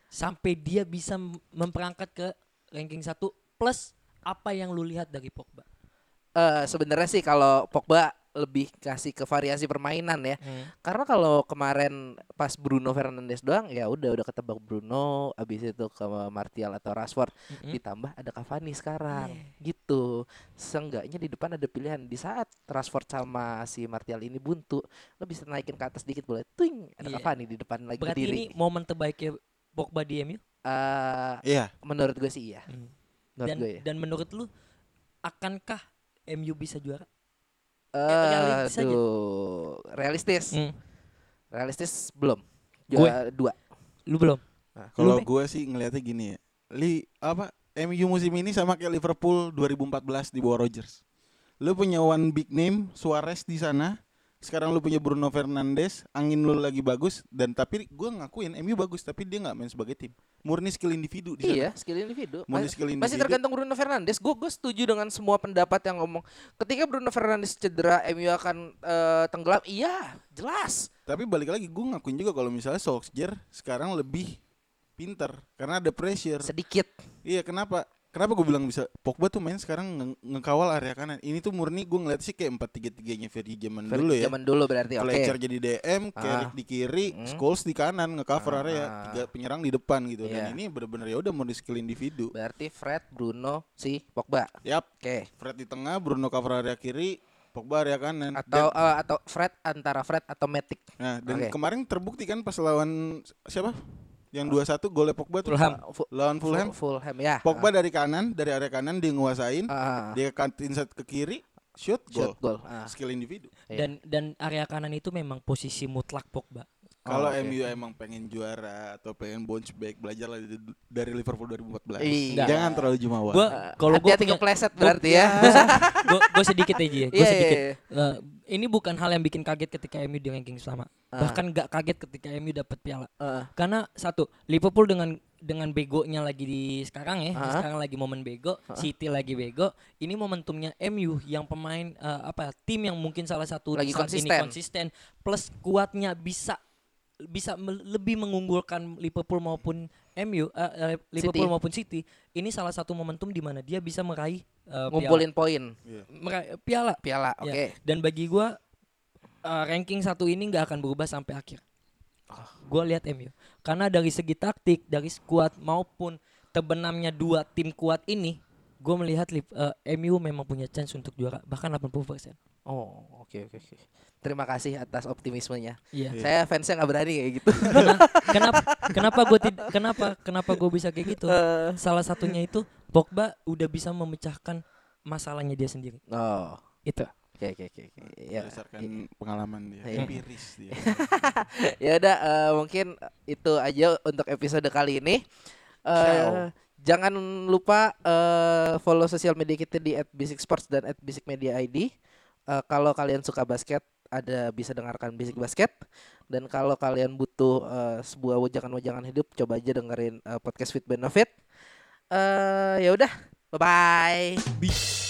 sampai dia bisa mem- memperangkat ke ranking satu plus apa yang lu lihat dari Pogba Eh sebenarnya sih kalau Pogba lebih kasih ke variasi permainan ya. Karena kalau kemarin pas Bruno Fernandes doang ya udah udah ketebak Bruno, abis itu ke Martial atau Rashford, Mm-mm. ditambah ada Cavani sekarang, Iya. gitu. Seenggaknya di depan ada pilihan. Di saat Rashford sama si Martial ini buntu, lo bisa naikin ke atas dikit boleh. Tuing, ada Iya. Cavani di depan lagi berarti berdiri. ini momen terbaiknya Pogba di MU Eh, Iya. menurut gue sih iya. Hmm. Menurut dan gue ya. dan menurut lu akankah MU bisa juara Eh, realistis aja. aduh, realistis. Hmm. Realistis belum. Gue. Juara dua. lu belum Kalau Lu, Be? gue sih ngelihatnya gini ya. Li apa MU musim ini sama kayak Liverpool 2014 di bawah Rodgers. Lu punya one big name Suarez di sana. Sekarang lu punya Bruno Fernandes, angin lu lagi bagus dan tapi gue ngakuin MU bagus tapi dia nggak main sebagai tim. Murni skill individu di sana. Iya, skill individu. Murni Mas- skill individu. Masih tergantung Bruno Fernandes. Gue gue setuju dengan semua pendapat yang ngomong. Ketika Bruno Fernandes cedera, MU akan eh, tenggelam. Iya, jelas. Tapi balik lagi gue ngakuin juga kalau misalnya Solskjaer sekarang lebih pinter karena ada pressure. Sedikit. Iya kenapa? Kenapa gue bilang bisa Pogba tuh main sekarang nge- ngekawal area kanan. Ini tuh murni gue ngeliat sih kayak empat tiga tiganya Fergie zaman dulu ya. Zaman dulu berarti oke. Fletcher jadi DM, Ah. Carrick di kiri, Hmm. Scholes di kanan, ngecover Ah, area, tiga penyerang di depan gitu. Iya. Dan ini bener-bener ya udah murni skill individu. Berarti Fred, Bruno, si Pogba. Yap, Oke. Fred di tengah, Bruno cover area kiri, Pogba area kanan. Atau Dan, eh, atau Fred antara Fred atau Matic. nah, dan oke. kemarin terbukti kan pas lawan siapa? Yang 2-1 golnya Pogba tuh Fulham. Fu- lawan Fulham. Fulham ya. Pogba dari kanan, dari area kanan dia nguasain, Ah, ah, dia kantin set ke kiri, shoot, shoot gol. goal. Ah. Skill individu. Dan dan area kanan itu memang posisi mutlak Pogba. Kalau oke. MU emang pengen juara atau pengen bounce back, belajar lah dari- dari Liverpool 2014. Iya. Jangan terlalu jumawa. Gua kalau gua punya kepleset gua- berarti ya. gua, gua sedikit aja ya, gua Iya, iya, sedikit. iya. Eh, ini bukan hal yang bikin kaget ketika MU di ranking selama. Ah. Bahkan gak kaget ketika MU dapat piala. Ah, Karena satu, Liverpool dengan dengan begonya lagi di sekarang ya, Ah. sekarang lagi momen bego, City lagi bego. Ini momentumnya MU yang pemain eh, apa tim yang mungkin salah satu Lagi saat ini konsisten. konsisten plus kuatnya bisa bisa me- lebih mengunggulkan Liverpool maupun MU eh, eh, Liverpool City. maupun City. Ini salah satu momentum di mana dia bisa meraih eh, ngumpulin poin Iya. piala. Meraih- piala. piala. Ya, Oke. Dan bagi gua uh, ranking satu ini nggak akan berubah sampai akhir. Gua lihat MU karena dari segi taktik, dari skuad maupun terbenamnya dua tim kuat ini, gue melihat uh, MU memang punya chance untuk juara bahkan 80%. Oh, oke oke oke. Terima kasih atas optimismenya. Iya. Saya fansnya nggak berani kayak gitu. Kena- kenapa kenapa gue kenapa kenapa gue bisa kayak gitu? Salah satunya itu Pogba udah bisa memecahkan masalahnya dia sendiri. oh, Itu. oke oke oke. Ya. Berdasarkan pengalaman dia, Iya. empiris dia. ya udah eh, mungkin itu aja untuk episode kali ini. Eh, Ciao. jangan lupa eh, follow sosial media kita di @basic_sports dan @basicmedia_id. Eh, kalau kalian suka basket, ada bisa dengarkan Basic Basket. Dan kalau kalian butuh eh, sebuah wajangan-wajangan hidup, coba aja dengerin eh, podcast Fit Benefit. Eh ya udah, bye bye.